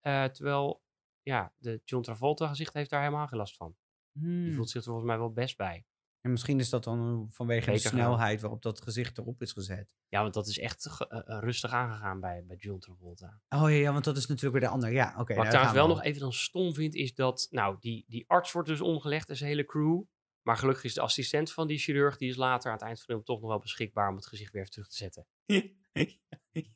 Eh, terwijl, ja, de John Travolta gezicht heeft daar helemaal geen last van. Die Hmm. voelt zich er volgens mij wel best bij. En misschien is dat dan vanwege de snelheid waarop dat gezicht erop is gezet. Ja, want dat is echt eh, eh, rustig aangegaan bij, bij John Travolta. Oh ja, ja, want dat is natuurlijk weer de ander. Ja, oké. Wat ik daar trouwens wel we nog even dan stom vind, is dat, nou, die, die arts wordt dus omgelegd en zijn hele crew. Maar gelukkig is de assistent van die chirurg, die is later aan het eind van de film toch nog wel beschikbaar om het gezicht weer even terug te zetten.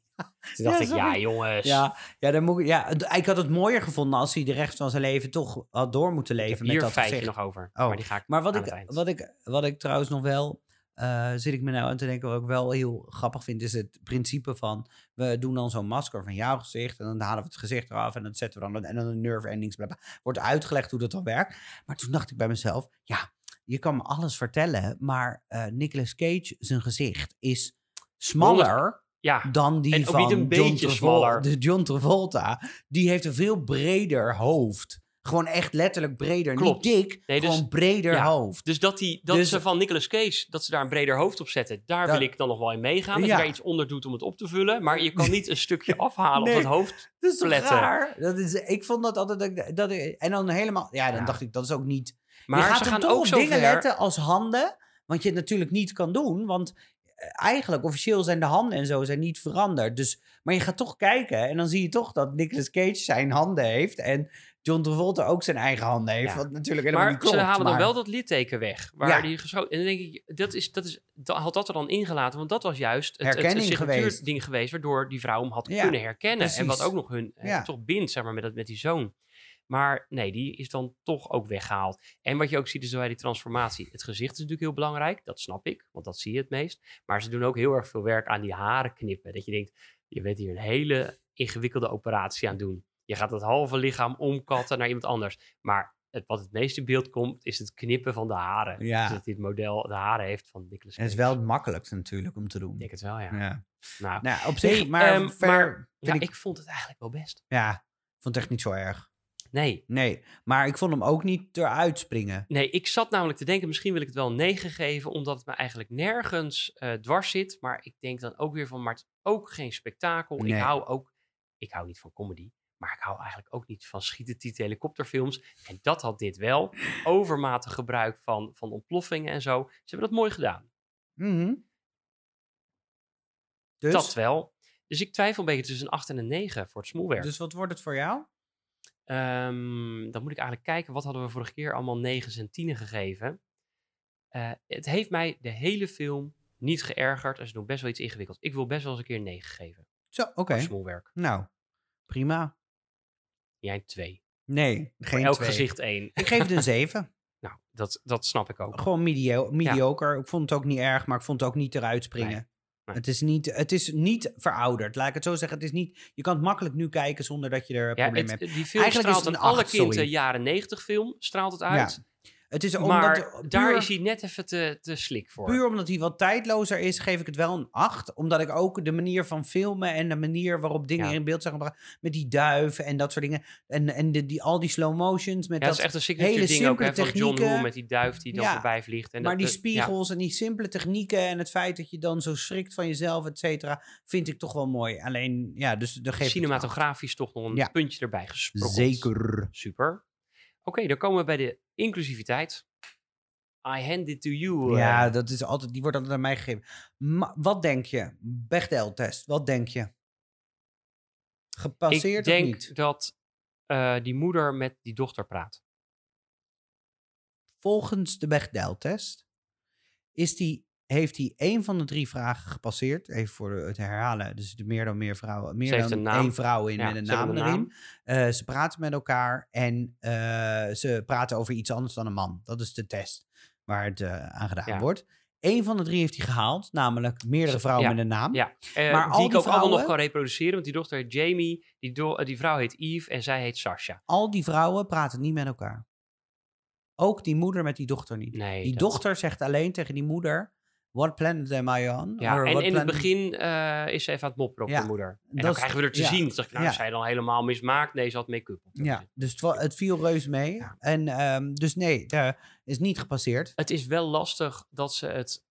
Toen dacht Ja, ik, ja jongens. Ja, ja, dan moet ik, ja, ik had het mooier gevonden als hij de rest van zijn leven toch had door moeten ik heb leven hier met een dat feitje gezicht. nog over. Oh, Maar die ga ik Maar wat ik, wat, ik, wat ik trouwens nog wel, eh, zit ik me nou aan te denken, wat ik wel heel grappig vind, is het principe van, we doen dan zo'n masker van jouw gezicht en dan halen we het gezicht eraf en dan zetten we dan, en dan de nerve endings, bla, bla. wordt uitgelegd hoe dat dan werkt. Maar toen dacht ik bij mezelf, ja, je kan me alles vertellen, maar eh Nicolas Cage, zijn gezicht is smaller Ja, dan die En ook van niet een John beetje Travol- smaller. De John Travolta. Die heeft een veel breder hoofd. Gewoon echt letterlijk breder. Klopt. Niet dik, Nee, dus- gewoon breder ja. hoofd. dus dat, die, dat Dus- ze van Nicolas Cage, dat ze daar een breder hoofd op zetten, daar Dat- wil ik dan nog wel in meegaan. Dat Ja. je daar iets onder doet om het op te vullen. Maar je kan niet een stukje afhalen Nee. op het hoofd. Dat is toch Pletten. raar? Dat is, ik vond dat altijd... Dat, en dan helemaal... Ja, dan Ja. dacht ik, dat is ook niet... Maar je gaat ze gaan toch ook op dingen ver. letten als handen. Want je het natuurlijk niet kan doen. Want eigenlijk, officieel zijn de handen en zo zijn niet veranderd. Dus, maar je gaat toch kijken. En dan zie je toch dat Nicolas Cage zijn handen heeft. En John Travolta ook zijn eigen handen heeft. Ja. Wat natuurlijk helemaal Maar niet klopt. ze halen dan wel dat litteken weg. Waar Ja. die geschoten. En dan denk ik, dat is, dat is, dat had dat er dan ingelaten. Want dat was juist het, het, Herkenning het geweest. signatuurding geweest. Waardoor die vrouw hem had Ja, kunnen herkennen. En wat ook nog hun eh, toch bindt, zeg maar, met, dat, met die zoon. Maar nee, die is dan toch ook weggehaald. En wat je ook ziet is bij die transformatie. Het gezicht is natuurlijk heel belangrijk. Dat snap ik, want dat zie je het meest. Maar ze doen ook heel erg veel werk aan die haren knippen. Dat je denkt, je bent hier een hele ingewikkelde operatie aan het doen. Je gaat het halve lichaam omkatten naar iemand anders. Maar het, wat het meest in beeld komt, is het knippen van de haren. Ja. Dus dat het model de haren heeft van Nicolas Het is Cage. wel het makkelijkste natuurlijk om te doen. Ik denk het wel, ja. Ja. Nou, Nou, op zich, Hey, maar, ehm, verder maar ja, ik... ik, vond het eigenlijk wel best. ja, vond het echt niet zo erg. Nee. Nee, maar ik vond hem ook niet eruit springen. Nee, ik zat namelijk te denken, misschien wil ik het wel een 9 geven, omdat het me eigenlijk nergens eh, dwars zit. Maar ik denk dan ook weer van, maar het is ook geen spektakel. Nee. Ik hou ook ik hou niet van comedy. Maar ik hou eigenlijk ook niet van schieten helikopterfilms. En dat had dit wel. Overmatig gebruik van, van ontploffingen en zo. Ze hebben dat mooi gedaan. Mhm. Dus, Dat wel. Dus ik twijfel een beetje tussen een 8 en een 9 voor het smoelwerk. dus wat wordt het voor jou? Ehm, dan moet ik eigenlijk kijken, wat hadden we vorige keer allemaal 9's en 10 gegeven. Eh, het heeft mij de hele film niet geërgerd. En ze doen best wel iets ingewikkeld. Ik wil best wel eens een keer een 9 geven. Zo, oké. Smoelwerk. Nou, prima. Jij 2. Nee, Voor geen elk twee. gezicht 1. Ik geef het een 7. nou, dat, dat snap ik ook. Gewoon medio mediocre. Ik vond het ook niet erg, maar ik vond het ook niet eruit springen. Nee, nee. Het, is niet, het is niet verouderd. Laat ik het zo zeggen. Het is niet, je kan het makkelijk nu kijken zonder dat je er Ja, problemen hebt. die film Eigenlijk is straalt het een alle acht, kind sorry. jaren 90 film, straalt het uit. Het is maar omdat, daar is hij net even te, te slik voor. Puur omdat hij wat tijdlozer is, geef ik het wel een 8. Omdat ik ook de manier van filmen en de manier waarop dingen Ja. in beeld zijn gebracht. Met die duiven en dat soort dingen. En, en de, die, al die slow motions. Met ja, dat dat, is echt een signature hele ding ook hè, van John Woo met die duif die dan Ja, voorbij vliegt. En maar dat, die ja. spiegels en die simpele technieken en het feit dat je dan zo schrikt van jezelf, et cetera, vind ik toch wel mooi. Alleen, ja, dus de geef cinematografisch toch nog een puntje erbij acht. gesprokkeld. Zeker. Super. Oké, dan komen we bij de inclusiviteit. I hand it to you. Ja, eh. dat is altijd, die wordt altijd aan mij gegeven. Maar wat denk je? Bechdel-test, wat denk je? Gepasseerd ik denk of niet? dat eh, die moeder met die dochter praat. Volgens de Bechdel-test is die, heeft hij één van de drie vragen gepasseerd. Even voor het herhalen. Dus er meer dan meer vrouwen. Meer dan een één vrouw in Ja, met een naam een erin. Eh, ze praten met elkaar en eh, ze praten over iets anders dan een man. Dat is de test waar het eh, aan gedaan Ja. wordt. Eén van de drie heeft hij gehaald, namelijk meerdere vrouwen ja, met een naam. Ja, Maar al die ik die ook allemaal nog kan reproduceren. Want die dochter heet Jamie, die, do- die vrouw heet Eve en zij heet Sasha. Al die vrouwen praten niet met elkaar. Ook die moeder met die dochter niet. Nee, die dochter zegt alleen tegen die moeder: What planet am I on? Ja, Or en in het begin eh, is ze even aan het mopperen op Ja, de moeder. En dat dan krijgen we er te ja, zien. Dacht ik, nou, ja. zij dan helemaal mismaakt? Nee, ze had make-up. Ja, dus het, het viel reus mee. En ehm, dus nee, daar is niet gepasseerd. Het is wel lastig dat ze het...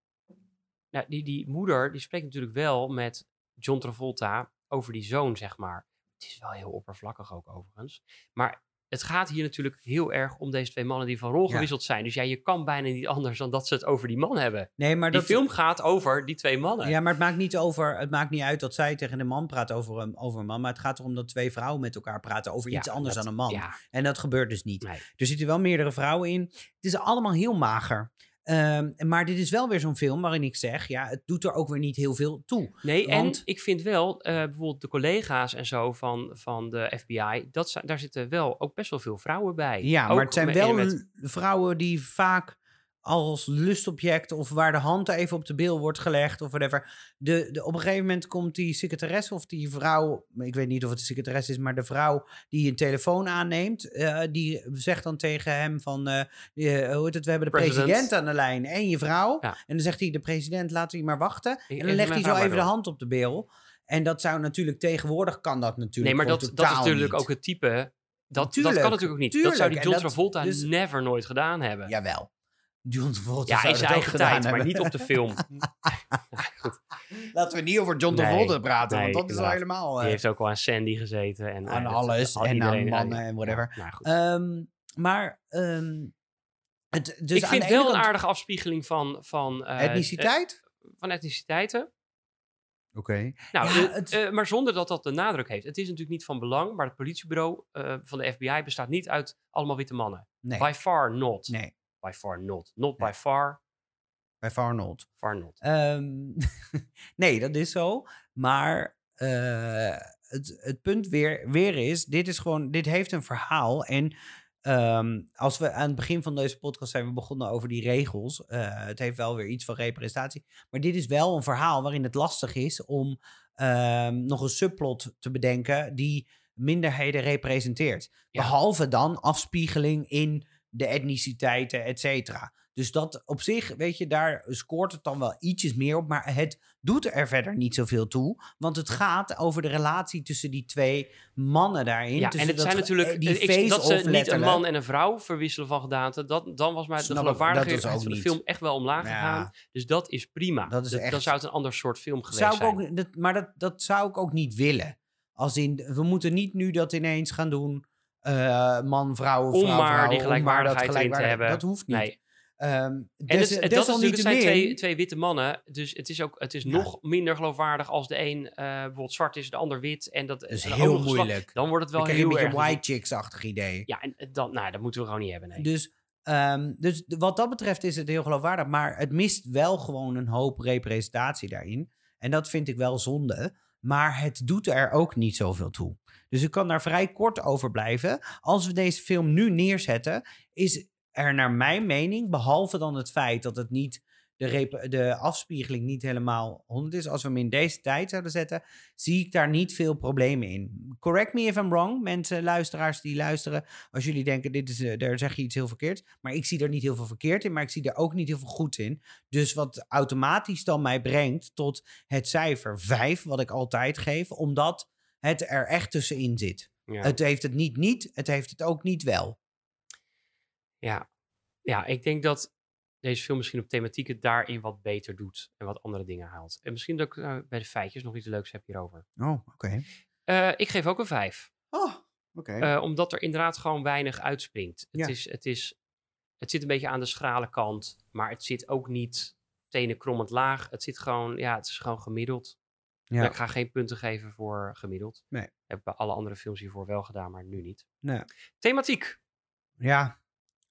Nou, die, die moeder, die spreekt natuurlijk wel met John Travolta over die zoon, zeg maar. Het is wel heel oppervlakkig ook, overigens. Maar het gaat hier natuurlijk heel erg om deze twee mannen die van rol Ja. gewisseld zijn. Dus ja, je kan bijna niet anders dan dat ze het over die man hebben. Nee, maar Die dat, film gaat over die twee mannen. Ja, maar het maakt niet over. Het maakt niet uit dat zij tegen de man praat over een, over een man. Maar het gaat erom dat twee vrouwen met elkaar praten over Ja, iets anders dat- dan een man. Ja, En dat gebeurt dus niet. nee. Er zitten wel meerdere vrouwen in. Het is allemaal heel mager. Ehm, maar dit is wel weer zo'n film waarin ik zeg, ja, het doet er ook weer niet heel veel toe. Nee, Want- en ik vind wel, eh, bijvoorbeeld de collega's en zo van, van de FBI, dat, daar zitten wel ook best wel veel vrouwen bij. Ja, Ook maar het zijn wel met- vrouwen die vaak als lustobject of waar de hand even op de bil wordt gelegd of whatever. De, de, op een gegeven moment komt die secretaresse of die vrouw, ik weet niet of het de secretaresse is, maar de vrouw die een telefoon aanneemt, eh, die zegt dan tegen hem van, eh, eh, hoe heet het, we hebben de President. president aan de lijn en je vrouw. Ja. En dan zegt hij, de president, laten we maar wachten. En dan legt hij zo even de hand op de bil. En dat zou natuurlijk tegenwoordig kan dat natuurlijk. Nee, maar dat, dat is natuurlijk niet. ook het type. Dat, dat kan natuurlijk ook niet. dat zou die. John Travolta dus- never nooit gedaan hebben. Ja, Jawel. John Travolta zou in zijn eigen gedaan tijd, maar niet op de film. Laten we niet over John Nee, Travolta praten, nee, want dat is al inderdaad. helemaal... Die eh, heeft ook wel aan Sandy gezeten. En, Aan eh, alles al en aan mannen en whatever. Ja, nou goed. ehm, maar... ehm, het, dus ik aan vind de wel een aardige afspiegeling van... van eh, Etniciteit? van etniciteiten. Oké. Nou, Ja, het- eh, maar zonder dat dat de nadruk heeft. Het is natuurlijk niet van belang, maar het politiebureau eh, van de FBI bestaat niet uit allemaal witte mannen. Nee. By far not. Nee, By far not. Not by far, bij Far Not. far not. Ehm, nee, dat is zo. Maar eh, het, het punt weer, weer is, dit is gewoon, dit heeft een verhaal. En ehm, als we aan het begin van deze podcast zijn we begonnen over die regels. eh, het heeft wel weer iets van representatie. Maar dit is wel een verhaal waarin het lastig is om ehm, nog een subplot te bedenken die minderheden representeert. Ja. Behalve dan afspiegeling in de etniciteiten, et cetera. Dus dat op zich, weet je, daar scoort het dan wel ietsjes meer op. Maar het doet er verder niet zoveel toe. Want het gaat over de relatie tussen die twee mannen daarin. Ja, tussen en het dat zijn natuurlijk... Die eh, ik- dat ze niet een man en een vrouw verwisselen van gedaante, dat, dan was mij de ik, geloofwaardigheid ook van de niet. film echt wel omlaag Ja. gegaan. Dus dat is prima. Dat is Dan echt- zou het een ander soort film geweest Zou ik zijn. ook, dat, maar dat, dat zou ik ook niet willen. Als in, we moeten niet nu dat ineens gaan doen. Eh, man, vrouw, Om vrouw, maar vrouw, die om maar gelijkwaardigheid dat te hebben. Dat hoeft niet. Nee. Ehm, En des- het, het, dat is natuurlijk, het zijn twee, witte mannen. Dus het is, ook, het is Ja. nog minder geloofwaardig als de een eh, bijvoorbeeld zwart is, de ander wit. En dat Dat is en heel geslacht. moeilijk. Dan wordt het wel Dan krijg je heel een erg. beetje white chicks-achtig idee. Ja, en dan, nou, dat moeten we gewoon niet hebben. Nee. Dus, ehm, dus wat dat betreft is het heel geloofwaardig. Maar het mist wel gewoon een hoop representatie daarin. En dat vind ik wel zonde. Maar het doet er ook niet zoveel toe. Dus ik kan daar vrij kort over blijven. Als we deze film nu neerzetten, is er naar mijn mening, behalve dan het feit dat het niet de, de afspiegeling niet helemaal 100 is. Als we hem in deze tijd zouden zetten, zie ik daar niet veel problemen in. Correct me if I'm wrong, mensen, luisteraars die luisteren. Als jullie denken, dit is, eh, daar zeg je iets heel verkeerd. Maar ik zie er niet heel veel verkeerd in, maar ik zie er ook niet heel veel goed in. Dus wat automatisch dan mij brengt tot het cijfer 5, wat ik altijd geef, omdat het er echt tussenin zit. ja. Het heeft het niet niet, het heeft het ook niet wel. Ja. ja, ik denk dat deze film misschien op thematiek het daarin wat beter doet. En wat andere dingen haalt. En misschien dat ik eh, bij de feitjes nog iets leuks heb hierover. Oh, oké. Eh, ik geef ook een 5. Oh, oké. Eh, omdat er inderdaad gewoon weinig uitspringt. Het, Ja. is, het, is, het zit een beetje aan de schrale kant, maar het zit ook niet tenen krommend laag. Het zit gewoon, ja, het is gewoon gemiddeld. Ja. Ik ga geen punten geven voor gemiddeld. Nee. Heb ik bij alle andere films hiervoor wel gedaan, maar nu niet. Nee. Thematiek. ja,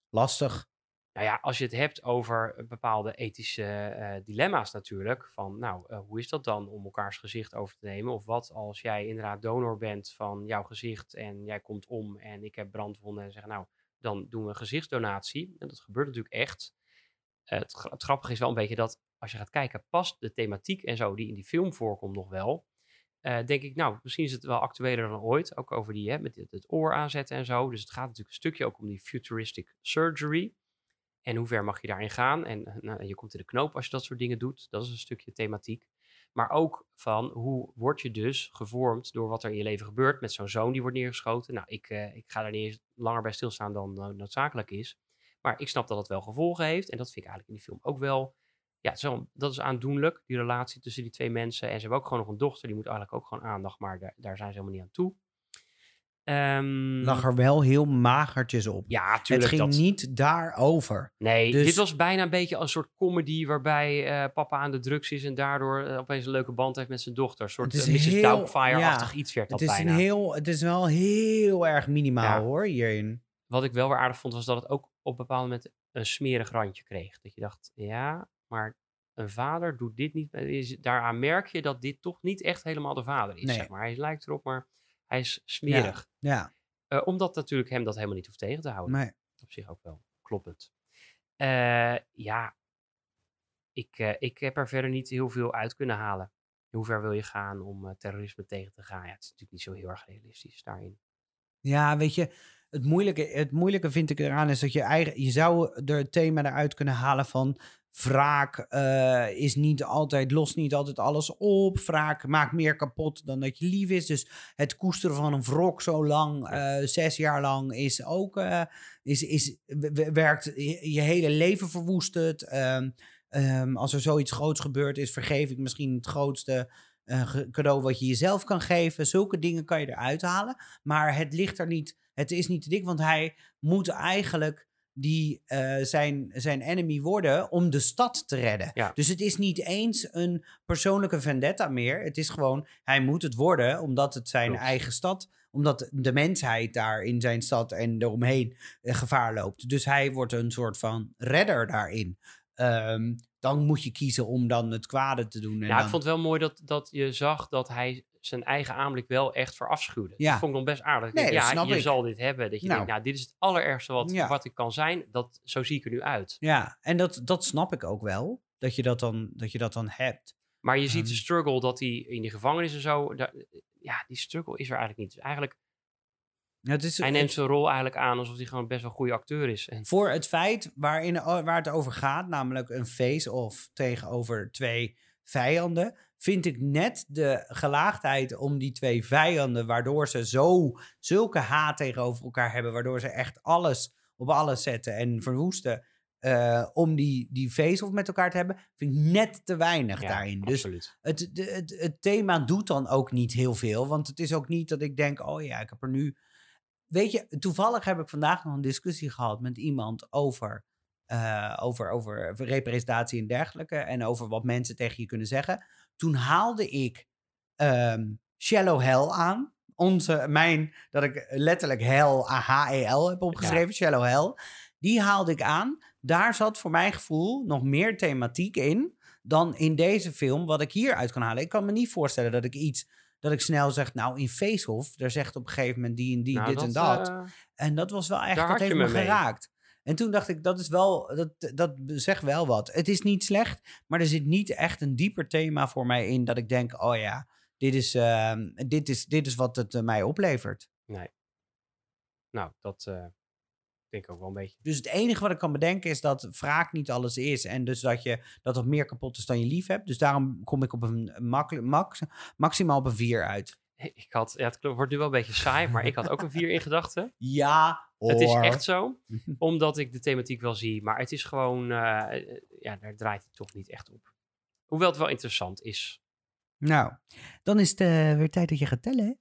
lastig. Nou ja, als je het hebt over bepaalde ethische eh, dilemma's natuurlijk. Van, nou, eh, hoe is dat dan om elkaars gezicht over te nemen? Of wat als jij inderdaad donor bent van jouw gezicht en jij komt om en ik heb brandwonden en zeggen, nou, dan doen we een gezichtsdonatie. En dat gebeurt natuurlijk echt. Eh, het, het grappige is wel een beetje dat als je gaat kijken, past de thematiek en zo die in die film voorkomt nog wel. Eh, denk ik, nou, misschien is het wel actueler dan ooit. Ook over die, hè, met het, oor aanzetten en zo. Dus het gaat natuurlijk een stukje ook om die futuristic surgery. En hoe ver mag je daarin gaan? En eh, nou, je komt in de knoop als je dat soort dingen doet. Dat is een stukje thematiek. Maar ook van hoe word je dus gevormd door wat er in je leven gebeurt. Met zo'n zoon die wordt neergeschoten. Nou, ik, eh, ik ga daar niet eens langer bij stilstaan dan noodzakelijk is. Maar ik snap dat het wel gevolgen heeft. En dat vind ik eigenlijk in die film ook wel. Ja, zo, dat is aandoenlijk, die relatie tussen die twee mensen. En ze hebben ook gewoon nog een dochter, die moet eigenlijk ook gewoon aandacht. Maar daar, daar zijn ze helemaal niet aan toe. Ehm, Lag er wel heel magertjes op. Ja, het tuurlijk. ging dat, niet daarover. Nee, Dus- dit was bijna een beetje een soort comedy waarbij eh, papa aan de drugs is en daardoor eh, opeens een leuke band heeft met zijn dochter. Een soort Het eh, Mrs. Doubtfire-achtig ja, iets werd dat Het is, bijna. een heel, het is wel heel erg minimaal Ja. hoor, hierin. Wat ik wel weer aardig vond, was dat het ook op een bepaald moment een smerig randje kreeg. Dat je dacht, ja, maar een vader doet dit niet. is- Daaraan merk je dat dit toch niet echt helemaal de vader is. Nee. Zeg maar. Hij lijkt erop, maar hij is smerig. Ja, Eh, omdat natuurlijk hem dat helemaal niet hoeft tegen te houden. maar op zich ook wel kloppend. Eh, ja, ik, eh, ik heb er verder niet heel veel uit kunnen halen. Hoe ver wil je gaan om terrorisme tegen te gaan? Ja, het is natuurlijk niet zo heel erg realistisch daarin. Ja, weet je, het moeilijke, het moeilijke vind ik eraan is dat je eigen, je zou er het thema eruit kunnen halen van wraak eh, is niet altijd, lost niet altijd alles op. Wraak maakt meer kapot dan dat je lief is. Dus het koesteren van een wrok zo lang, eh, zes jaar lang, is ook, eh, is, is, werkt je, hele leven verwoest het. Ehm, ehm, als er zoiets groots gebeurd is, vergeef ik misschien het grootste cadeau wat je jezelf kan geven. Zulke dingen kan je eruit halen. Maar het ligt er niet, het is niet te dik, want hij moet eigenlijk die, eh, zijn, zijn enemy worden om de stad te redden. Ja. Dus het is niet eens een persoonlijke vendetta meer. Het is gewoon, hij moet het worden omdat het zijn Klopt. eigen stad, omdat de mensheid daar in zijn stad en eromheen eh, gevaar loopt. Dus hij wordt een soort van redder daarin. Ehm, dan moet je kiezen om dan het kwade te doen. En ja, dan, ik vond het wel mooi dat, dat je zag dat hij zijn eigen aanblik wel echt verafschuwde. Ja. Dat vond ik nog best aardig. Nee, denk, ja, je ik. zal dit hebben. Dat je Nou. denkt, nou, dit is het allerergste wat, Ja. wat ik kan zijn. Dat, zo zie ik er nu uit. Ja, en dat, dat snap ik ook wel. Dat je dat dan, dat je dat dan hebt. Maar je ziet de Ehm. struggle dat hij in die gevangenis en zo... daar- ja, die struggle is er eigenlijk niet. Dus eigenlijk, Ja, Het is, hij neemt zijn rol eigenlijk aan alsof hij gewoon best wel een goede acteur is. En voor het feit waarin, waar het over gaat, namelijk een face-off tegenover twee vijanden, vind ik net de gelaagdheid om die twee vijanden, waardoor ze zo zulke haat tegenover elkaar hebben, waardoor ze echt alles op alles zetten en verwoesten, eh, om die, die face-off met elkaar te hebben, vind ik net te weinig Ja, daarin. Dus absoluut. het, de, het, het thema doet dan ook niet heel veel. Want het is ook niet dat ik denk, oh ja, ik heb er nu... Weet je, toevallig heb ik vandaag nog een discussie gehad met iemand over, eh, over, over representatie en dergelijke. En over wat mensen tegen je kunnen zeggen. Toen haalde ik ehm, Shallow Hell aan. Onze, mijn, dat ik letterlijk hell, H-E-L heb opgeschreven, Shallow Hell. Die haalde ik aan. Daar zat voor mijn gevoel nog meer thematiek in dan in deze film, wat ik hieruit kan halen. Ik kan me niet voorstellen dat ik iets, dat ik snel zeg, nou in Face-Off, daar zegt op een gegeven moment die en die, Nou, dit en dat. eh, En dat was wel echt, dat heeft me geraakt. En toen dacht ik, dat is wel, dat, dat zegt wel wat. Het is niet slecht, maar er zit niet echt een dieper thema voor mij in dat ik denk, oh ja, dit is, ehm, dit is, dit is wat het eh, mij oplevert. nou, dat eh, denk ook wel een beetje. Dus het enige wat ik kan bedenken is dat wraak niet alles is. En dus dat je dat het meer kapot is dan je lief hebt. Dus daarom kom ik op een makkelijk, max, maximaal op een 4 uit. Ik had, ja, het wordt nu wel een beetje saai, maar ik had ook een 4 in gedachten. Ja, hoor. Het is echt zo, omdat ik de thematiek wel zie, maar het is gewoon, eh, eh, ja, daar draait het toch niet echt op. Hoewel het wel interessant is. Nou, dan is het eh, weer tijd dat je gaat tellen.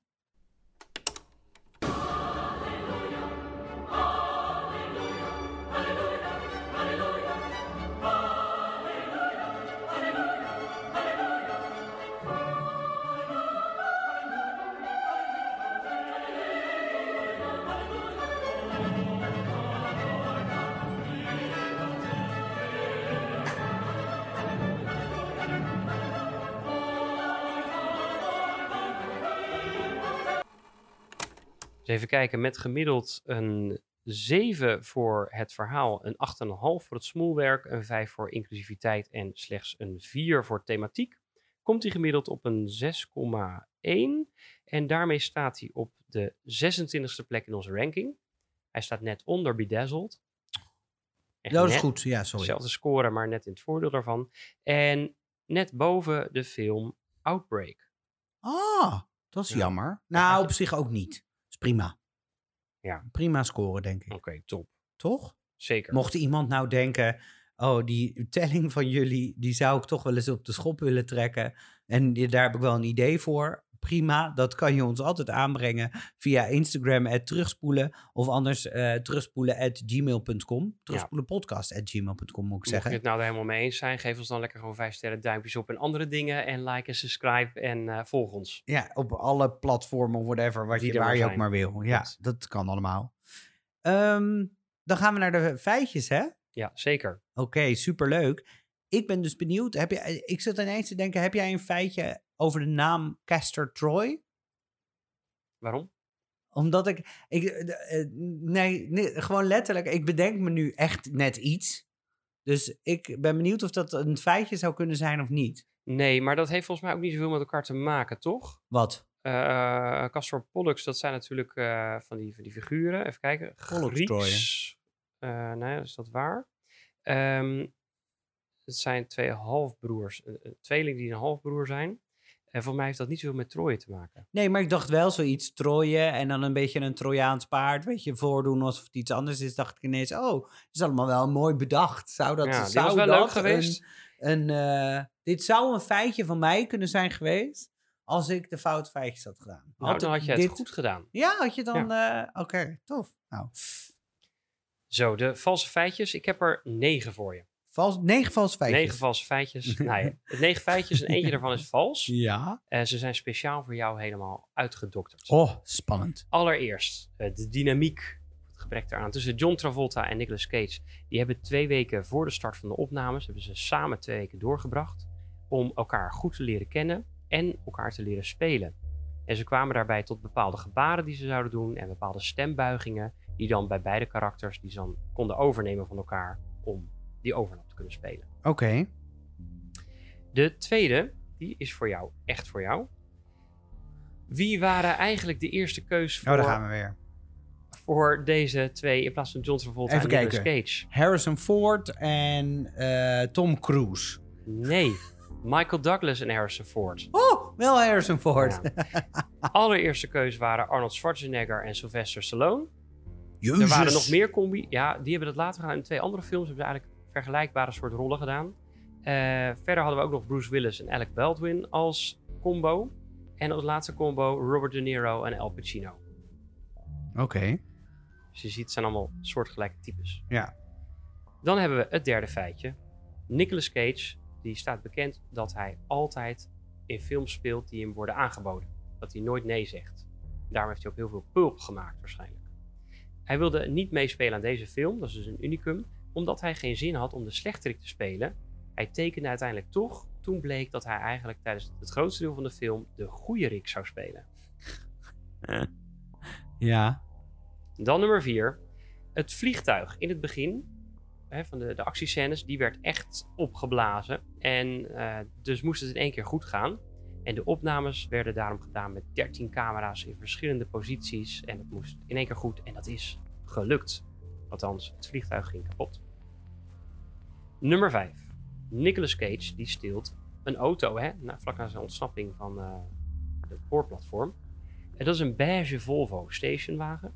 Dus even kijken, met gemiddeld een 7 voor het verhaal, een 8,5 voor het smoelwerk, een 5 voor inclusiviteit en slechts een 4 voor thematiek, komt hij gemiddeld op een 6,1. En daarmee staat hij op de 26e plek in onze ranking. Hij staat net onder Bedazzled. Echt Dat is net goed, ja, sorry. Dezelfde score, maar net in het voordeel daarvan. En net boven de film Outbreak. Ah, dat is Ja. jammer. Nou, op zich ook niet. Is prima. Ja. Prima scoren, denk ik. Oké, top. Toch? Zeker. Mocht iemand nou denken... Oh, die telling van jullie, die zou ik toch wel eens op de schop willen trekken. En daar heb ik wel een idee voor. Prima, dat kan je ons altijd aanbrengen via Instagram, terugspoelen. Of anders eh terugspoelen at gmail.com. Terugspoelenpodcast at gmail.com moet ik Mocht je zeggen. het nou er helemaal mee eens zijn, geef ons dan lekker gewoon vijf sterren, duimpjes op en andere dingen. En like en subscribe en eh, volg ons. Ja, op alle platformen, whatever, wat je, waar je ook maar wil. Ja, dat kan allemaal. Ehm, dan gaan we naar de feitjes, hè? Ja, zeker. Oké, superleuk. Ik ben dus benieuwd. Heb je, ik zit ineens te denken, heb jij een feitje over de naam Castor Troy? Waarom? Omdat ik, ik eh, eh, nee, nee, gewoon letterlijk, ik bedenk me nu echt net iets. Dus ik ben benieuwd of dat een feitje zou kunnen zijn of niet. Nee, maar dat heeft volgens mij ook niet zoveel met elkaar te maken, toch? Wat? Eh Castor Pollux, dat zijn natuurlijk eh, van, die, van die figuren. Even kijken. Pollux Troy? Grieks. Eh nee, is dat waar? Ehm, het zijn twee halfbroers. Een, een tweeling die een halfbroer zijn. En voor mij heeft dat niet zoveel met Troje te maken. Nee, maar ik dacht wel zoiets Troje en dan een beetje een Trojaans paard, weet je, voordoen alsof het iets anders is. Dacht ik ineens, oh, het is allemaal wel mooi bedacht. Zou dat, ja, zou wel dat leuk geweest. Een, een, eh, dit zou een feitje van mij kunnen zijn geweest als ik de foute feitjes had gedaan. Nou, dan ik had je het goed gedaan. Ja, had je dan, eh, oké, tof. Nou, Zo, de valse feitjes. Ik heb er negen voor je. Vals, negen valse feitjes. Negen valse feitjes. nou ja, het negen feitjes en eentje daarvan is vals. Ja. En ze zijn speciaal voor jou helemaal uitgedokterd. Oh, spannend. Allereerst eh, de dynamiek, het gebrek daaraan, tussen John Travolta en Nicolas Cage. Die hebben twee weken voor de start van de opnames, hebben ze samen twee weken doorgebracht om elkaar goed te leren kennen en elkaar te leren spelen. En ze kwamen daarbij tot bepaalde gebaren die ze zouden doen en bepaalde stembuigingen die dan bij beide karakters die ze dan konden overnemen van elkaar om die overnap te kunnen spelen. Oké. De tweede, die is voor jou, echt voor jou. Wie waren eigenlijk de eerste keus voor, Oh, daar gaan we weer. voor deze twee in plaats van John Travolta Even en Nicolas. Cage? Harrison Ford en eh, Tom Cruise. Nee, Michael Douglas en Harrison Ford. Oh, wel Harrison Ford. Ja. Allereerste keus waren Arnold Schwarzenegger en Sylvester Stallone. Er waren nog meer combi. Ja, die hebben dat later gedaan. In twee andere films hebben ze eigenlijk vergelijkbare soort rollen gedaan. Eh, verder hadden we ook nog Bruce Willis en Alec Baldwin als combo. En als laatste combo Robert De Niro en Al Pacino. Oké. Dus je ziet, het zijn allemaal soortgelijke types. Ja. Dan hebben we het derde feitje. Nicolas Cage, die staat bekend dat hij altijd in films speelt die hem worden aangeboden. Dat hij nooit nee zegt. Daarom heeft hij ook heel veel pulp gemaakt waarschijnlijk. Hij wilde niet meespelen aan deze film, dat is dus een unicum, omdat hij geen zin had om de slechterik te spelen. Hij tekende uiteindelijk toch. Toen bleek dat hij eigenlijk tijdens het grootste deel van de film de goede Rick zou spelen. Ja. Dan nummer 4. Het vliegtuig in het begin hè, van de, de actiescènes, die werd echt opgeblazen. En eh, dus moest het in één keer goed gaan. En de opnames werden daarom gedaan met 13 camera's in verschillende posities. En het moest in één keer goed. En dat is gelukt. Althans, het vliegtuig ging kapot. Nummer 5. Nicolas Cage die steelt een auto, hè, na, vlak na zijn ontsnapping van uh, het spoorplatform. En dat is een beige Volvo stationwagen.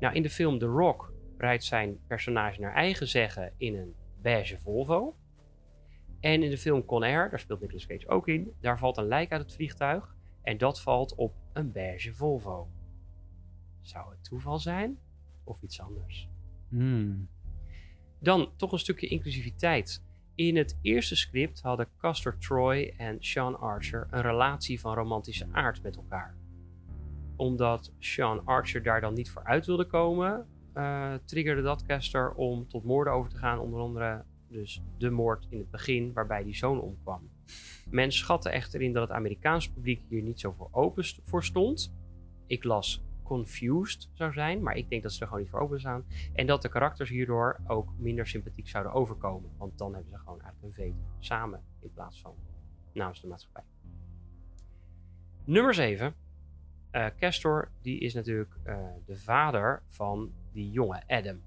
Nou, in de film The Rock rijdt zijn personage naar eigen zeggen in een beige Volvo. En in de film Con Air, daar speelt Nicolas Cage ook in, daar valt een lijk uit het vliegtuig. En dat valt op een beige Volvo. Zou het toeval zijn? Of iets anders? Hmm. Dan toch een stukje inclusiviteit. In het eerste script hadden Castor Troy en Sean Archer een relatie van romantische aard met elkaar. Omdat Sean Archer daar dan niet voor uit wilde komen, uh, triggerde dat Castor om tot moorden over te gaan. Onder andere dus de moord in het begin waarbij die zoon omkwam. Men schatte echter in dat het Amerikaanse publiek hier niet zo voor open voor stond. Ik las confused zou zijn, maar ik denk dat ze er gewoon niet voor open staan. En dat de karakters hierdoor ook minder sympathiek zouden overkomen. Want dan hebben ze gewoon eigenlijk een veto samen in plaats van namens de maatschappij. Nummer 7. Uh, Castor, die is natuurlijk uh, de vader van die jonge Adam.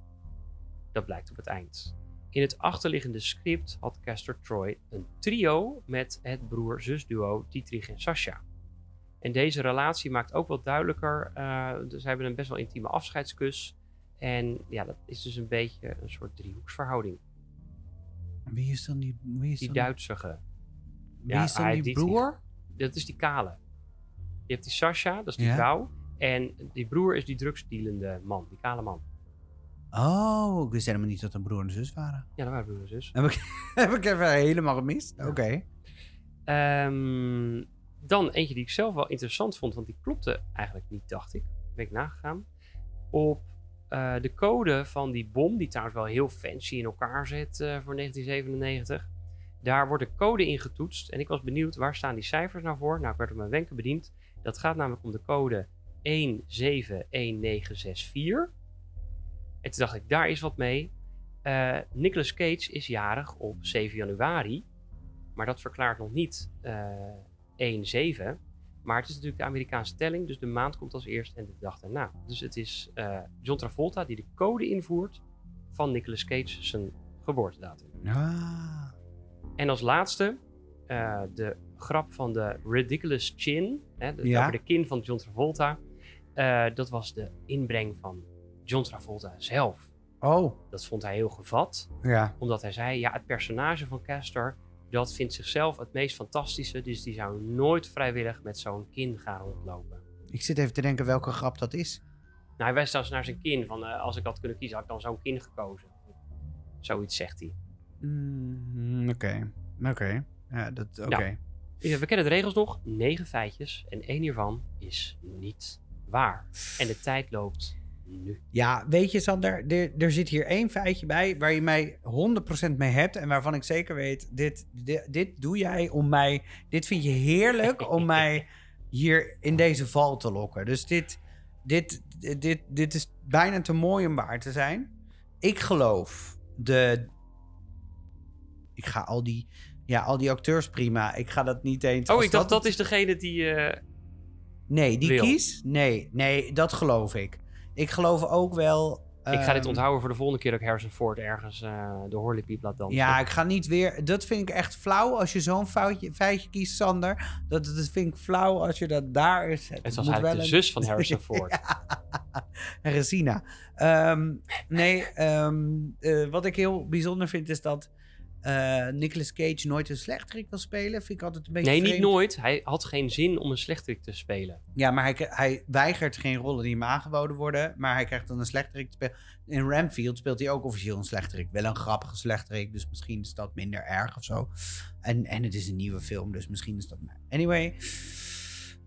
Dat blijkt op het eind. In het achterliggende script had Castor Troy een trio met het broer-zusduo Dietrich en Sasha. En deze relatie maakt ook wat duidelijker. Uh, ze hebben een best wel intieme afscheidskus. En ja, dat is dus een beetje een soort driehoeksverhouding. Wie is dan die... Wie is die dan... Duitsige. Wie is dan die broer? Dat is die kale. Je hebt die Sasha, dat is die Ja. vrouw. En die broer is die drugsdealende man, die kale man. Oh, ik wist helemaal niet dat een broer en zus waren. Ja, dat waren broer en zus. Heb ik, heb ik even helemaal gemist? Oké. Ehm, dan eentje die ik zelf wel interessant vond, want die klopte eigenlijk niet, dacht ik. Ben ik nagegaan. Op eh, de code van die bom, die trouwens wel heel fancy in elkaar zit eh, voor 1997. Daar wordt de code ingetoetst. En ik was benieuwd, waar staan die cijfers nou voor? Nou, ik werd op mijn wenken bediend. Dat gaat namelijk om de code 171964. En toen dacht ik, daar is wat mee. Eh Nicolas Cage is jarig op 7 januari. Maar dat verklaart nog niet 1-7. Maar het is natuurlijk de Amerikaanse telling. Dus de maand komt als eerst en de dag daarna. Dus het is eh, John Travolta die de code invoert van Nicolas Cage zijn geboortedatum. Ah. En als laatste eh, de grap van de ridiculous chin. Hè, de, Ja. Over de kin van John Travolta. Eh, dat was de inbreng van John Travolta zelf. Oh, Dat vond hij heel gevat. ja. Omdat hij zei, ja, het personage van Castor... dat vindt zichzelf het meest fantastische. Dus die zou nooit vrijwillig met zo'n kin gaan rondlopen. Ik zit even te denken welke grap dat is. Nou, hij wijst zelfs naar zijn kin. Van, eh, als ik had kunnen kiezen, had ik dan zo'n kin gekozen. Zoiets zegt hij. Mm, Oké, oké. Ja, dat, oké. Ja, we kennen de regels nog. Negen feitjes. En één hiervan is niet waar. En de tijd loopt nu. Ja, weet je Sander, er, er zit hier één feitje bij waar je mij 100% mee hebt. En waarvan ik zeker weet, dit, dit, dit doe jij om mij... Dit vind je heerlijk om mij hier in deze val te lokken. Dus dit, dit, dit, dit is bijna te mooi om waar te zijn. Ik geloof de... Ik ga al die... Ja, al die acteurs prima. Ik ga dat niet eens... Oh, ik dacht dat het- is degene die... eh, Nee, die wil. kies? Nee, nee, dat geloof ik. Ik geloof ook wel... ik ga dit ehm, onthouden voor de volgende keer dat ik Harrison Ford ergens eh, de Horlipiep laat dansen. Ja, ik ga niet weer. Dat vind ik echt flauw als je zo'n foutje, feitje kiest, Sander. Dat, dat vind ik flauw als je dat daar is. Het was eigenlijk de zus van Harrison Ford. Resina. Ehm, nee, ehm, eh, wat ik heel bijzonder vind is dat eh Nicolas Cage nooit een slechterik wil spelen. Vind ik altijd een beetje Nee, niet nooit. Hij had geen zin om een slechterik te spelen. Ja, maar hij, hij weigert geen rollen die hem aangeboden worden. Maar hij krijgt dan een slechterik te spelen. In Ramfield speelt hij ook officieel een slechterik. Wel een grappige slechterik, dus misschien is dat minder erg of zo. En, en het is een nieuwe film, dus misschien is dat... Anyway,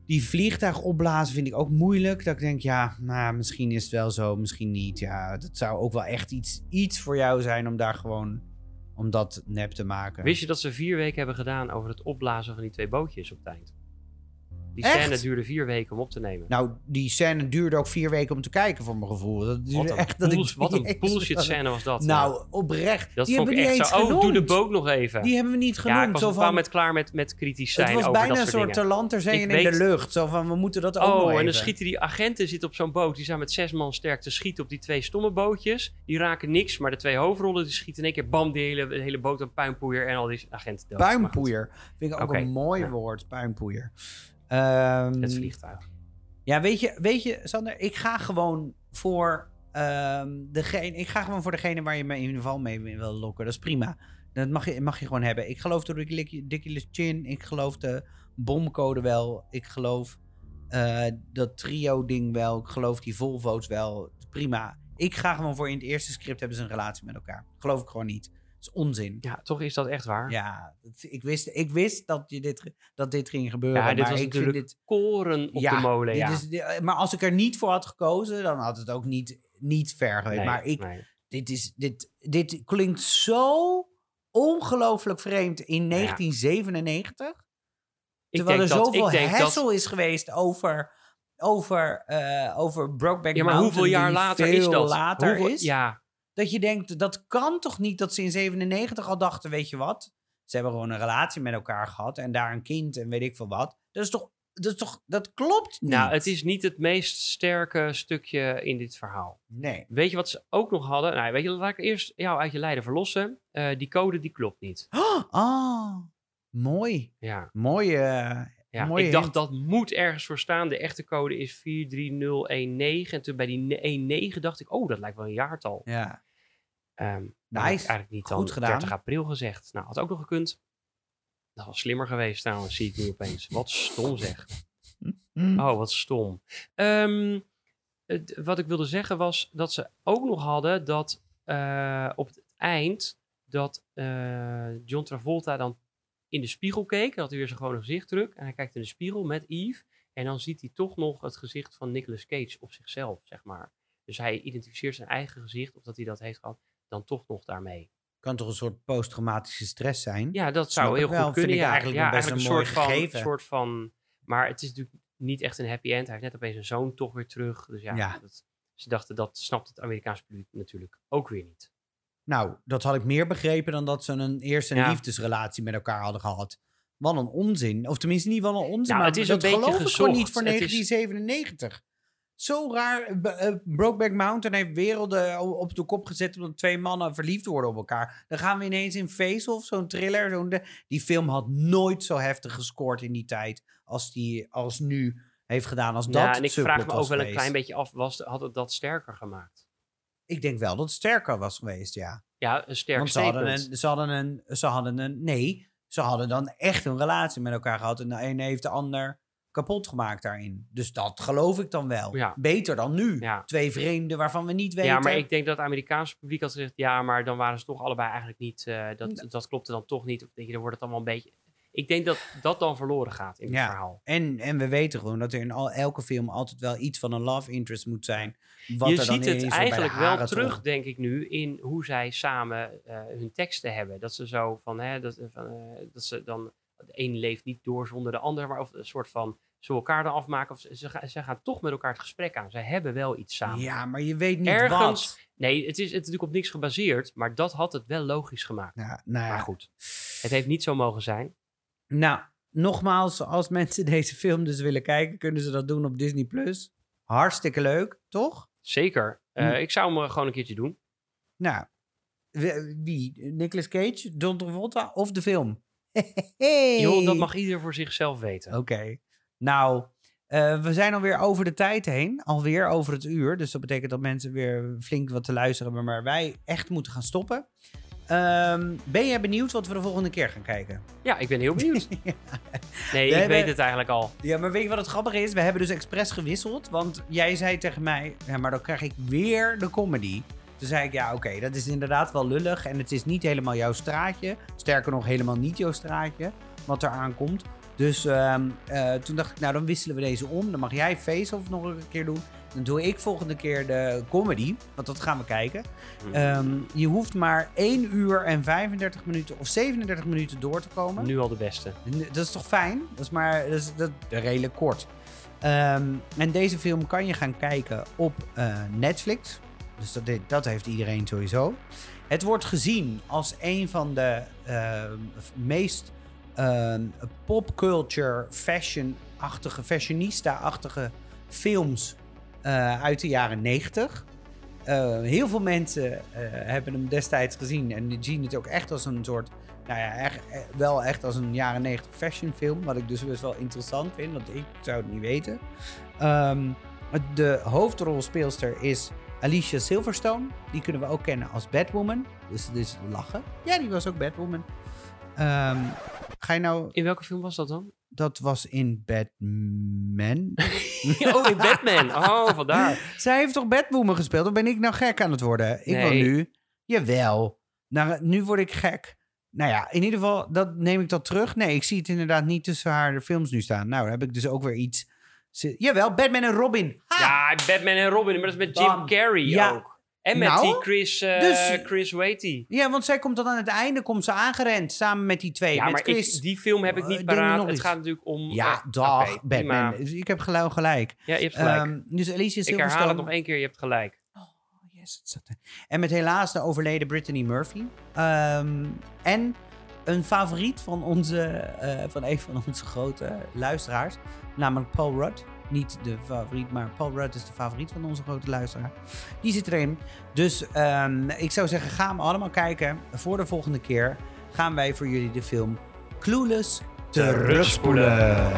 die vliegtuig opblazen vind ik ook moeilijk. Dat ik denk, ja, nou, misschien is het wel zo, misschien niet. Ja, dat zou ook wel echt iets, iets voor jou zijn om daar gewoon... Om dat nep te maken. Wist je dat ze vier weken hebben gedaan over het opblazen van die twee bootjes op eind? Die Echt? scène duurde vier weken om op te nemen. Nou, die scène duurde ook vier weken om te kijken, voor mijn gevoel. Dat duurde wat een, echt dat ik- wat een bullshit scène was dat. Nou, oprecht. dat die vond hebben ik we niet echt eens zo. Oh, doe de boot nog even. Die hebben we niet genoemd. ja, ik was zo van, klaar met, met kritisch zijn het was over bijna dat een soort Ik in de lucht. Zo van, we moeten dat ook Oh, en dan schieten die agenten zitten op zo'n boot. Die zijn met zes man sterk te schieten op die twee stomme bootjes. Die raken niks, maar de twee hoofdrollen die schieten in één keer bam, die hele, de hele boot aan puinpoeier en al die agenten Puinpoeier. Vind ik ook een mooi ja. woord, puinpoeier. Ehm, Het vliegtuig. Ja, weet je, weet je, Sander, ik ga gewoon voor ehm, degene, ik ga gewoon voor degene waar je me in ieder geval mee wil lokken. Dat is prima. Dat mag je, mag je gewoon hebben. Ik geloof de Ridiculous Chin. Ik geloof de bomcode wel. Ik geloof eh, dat trio-ding wel. Ik geloof die Volvo's wel. Prima. Ik ga gewoon voor in het eerste script hebben ze een relatie met elkaar. Geloof ik gewoon niet. Is onzin. Ja, toch is dat echt waar. Ja, ik wist, ik wist dat, je dit, dat dit ging gebeuren. Ja, dit maar was ik vind dit, koren op ja, de molen. dit Ja. is- maar als ik er niet voor had gekozen, dan had het ook niet, niet ver geweest. Nee, maar ik, nee. dit, is, dit, dit klinkt zo ongelooflijk vreemd in 1997. Ik terwijl er denk dat, zoveel denk dat, is geweest over, over, eh over Brokeback ja, maar Mountain. hoeveel jaar later is dat? later Hoeveel- is. Ja, Dat je denkt, dat kan toch niet dat ze in 97 al dachten, weet je wat? Ze hebben gewoon een relatie met elkaar gehad en daar een kind en weet ik veel wat. Dat is toch, dat is toch, dat klopt niet. nou, het is niet het meest sterke stukje in dit verhaal. Nee. Weet je wat ze ook nog hadden? Nou, weet je, laat ik eerst jou uit je lijden verlossen. Eh, die code, die klopt niet. Oh, mooi. Ja, Mooie, eh, ja. mooie ik dacht hint. dat moet ergens voor staan. De echte code is 43019. En toen bij die ne- 19 dacht ik, oh, dat lijkt wel een jaartal. Ja. Ehm Nice. had ik eigenlijk niet dan Goed gedaan. 30 april gezegd. Nou, had ook nog gekund. Dat was slimmer geweest trouwens, zie ik nu opeens. Wat stom zeg. Hm. Oh, wat stom. Ehm, het- wat ik wilde zeggen was dat ze ook nog hadden dat eh, op het eind dat eh, John Travolta dan in de spiegel keek. Dan had hij weer zijn gewone gezicht terug. En hij kijkt in de spiegel met Yves. En dan ziet hij toch nog het gezicht van Nicolas Cage op zichzelf, zeg maar. Dus hij identificeert zijn eigen gezicht, of dat hij dat heeft gehad, dan toch nog daarmee. Kan toch een soort posttraumatische stress zijn? Ja, dat zou ik heel wel. goed Vind kunnen. ik Ja, eigenlijk ja, best een mooi soort van, soort van. Maar het is natuurlijk niet echt een happy end. Hij heeft net opeens een zoon toch weer terug. Dus ja, Ja. Dat, ze dachten dat snapt het Amerikaanse publiek natuurlijk ook weer niet. Nou, dat had ik meer begrepen dan dat ze een eerste een Ja. liefdesrelatie met elkaar hadden gehad. Wat een onzin. Of tenminste niet wel een onzin, Nou, maar het is dat een beetje geloof ik gewoon niet gezocht. voor Het is- 1997. Zo raar. B- eh, Brokeback Mountain heeft werelden op de kop gezet omdat twee mannen verliefd worden op elkaar. Dan gaan we ineens in Face of zo'n thriller. Zo'n de- die film had nooit zo heftig gescoord in die tijd als die als nu heeft gedaan. Als dat Ja, en ik vraag me ook wel een klein beetje af, was, had het dat sterker gemaakt? Ik denk wel dat het sterker was geweest, ja. Ja, een sterk Want ze hadden, een, ze, hadden een, ze hadden een. Nee, ze hadden dan echt een relatie met elkaar gehad. En de een heeft de ander kapot gemaakt daarin. Dus dat geloof ik dan wel. Ja. Beter dan nu. Ja. Twee vreemden waarvan we niet weten. Ja, maar ik denk dat het Amerikaanse publiek had gezegd, ja, maar dan waren ze toch allebei eigenlijk niet, eh, dat, dat klopte dan toch niet. Of denk je, dan wordt het allemaal een beetje... Ik denk dat dat dan verloren gaat in het Ja. verhaal. En, en we weten gewoon dat er in al, elke film altijd wel iets van een love interest moet zijn. Wat je er dan ziet het eigenlijk wel terug, toch- denk ik nu, in hoe zij samen eh, hun teksten hebben. Dat ze zo van, hè, dat, van, eh, dat ze dan, de een leeft niet door zonder de ander, maar of een soort van, ze elkaar dan afmaken. Of ze, ze, gaan, ze gaan toch met elkaar het gesprek aan. Zij hebben wel iets samen. Ja, maar je weet niet Ergens, wat. nee, het is, het is natuurlijk op niks gebaseerd, maar dat had het wel logisch gemaakt. Ja, nou ja. Maar goed, het heeft niet zo mogen zijn. Nou, nogmaals, als mensen deze film dus willen kijken, kunnen ze dat doen op Disney+. Plus. Hartstikke leuk, toch? Zeker. Eh, Hm. Ik zou hem eh, gewoon een keertje doen. Nou, wie? Nicolas Cage, John Travolta of de film? Joh, dat mag ieder voor zichzelf weten. Oké. Nou, Eh, we zijn alweer over de tijd heen. Alweer over het uur. Dus dat betekent dat mensen weer flink wat te luisteren hebben. Maar wij echt moeten gaan stoppen. Ehm, ben jij benieuwd wat we de volgende keer gaan kijken? Ja, ik ben heel benieuwd. Nee, ik hebben- weet het eigenlijk al. Ja, maar weet je wat het grappige is? We hebben dus expres gewisseld. Want jij zei tegen mij, ja, maar dan krijg ik weer de comedy. Toen zei ik, ja, oké, dat is inderdaad wel lullig. En het is niet helemaal jouw straatje. Sterker nog, helemaal niet jouw straatje. Wat er aankomt. Dus ehm, eh, toen dacht ik, nou, dan wisselen we deze om. Dan mag jij Face-Off nog een keer doen. Dan doe ik volgende keer de comedy. Want dat gaan we kijken. Ehm, je hoeft maar 1 uur en 35 minuten of 37 minuten door te komen. Nu al de beste. Dat is toch fijn? Dat is maar dat is, dat, redelijk kort. Ehm, en deze film kan je gaan kijken op eh, Netflix. Dus dat, dat heeft iedereen sowieso. Het wordt gezien als een van de ehm, meest popculture, fashion-achtige, fashionista-achtige films eh, uit de jaren 90. Eh, heel veel mensen eh, hebben hem destijds gezien en zien het ook echt als een soort nou ja, wel echt als een jaren 90 fashionfilm. Wat ik dus best wel interessant vind, want ik zou het niet weten. Ehm, de hoofdrolspeelster is Alicia Silverstone. Die kunnen we ook kennen als Batwoman. Dus dat is lachen. Ja, die was ook Batwoman. Ehm, ga je nou... In welke film was dat dan? Dat was in Batman. oh, in Batman. Oh, vandaar. Zij heeft toch Batwoman gespeeld? Of ben ik nou gek aan het worden? Ik wil nu... Jawel. Nou, nu word ik gek. Nou ja, in ieder geval, dat neem ik dat terug. Nee, ik zie het inderdaad niet tussen haar de films nu staan. Nou, dan heb ik dus ook weer iets... Jawel, Batman en Robin. Ha! Ja, Batman en Robin. Maar dat is met Jim. Carrey Ja. ook. En met Nou, die Chris, dus- Chris Waity. Ja, want zij komt dan aan het einde komt ze aangerend samen met die twee. Ja, met maar Chris. ik, die film heb ik niet paraat. nog Het iets. gaat natuurlijk om... ja, eh, dag. Batman. Dus Ik heb geloof gelijk. Ja, je hebt gelijk. Ehm, dus Alicia ik herhaal het nog één keer. Je hebt gelijk. Yes, het zat er. En met helaas de overleden Brittany Murphy. Ehm, en een favoriet van, onze, van een van onze grote luisteraars. Namelijk Paul Rudd. Niet de favoriet, maar Paul Rudd is de favoriet van onze grote luisteraar. Die zit erin. Dus ehm, ik zou zeggen, ga hem allemaal kijken. Voor de volgende keer gaan wij voor jullie de film Clueless terugspoelen.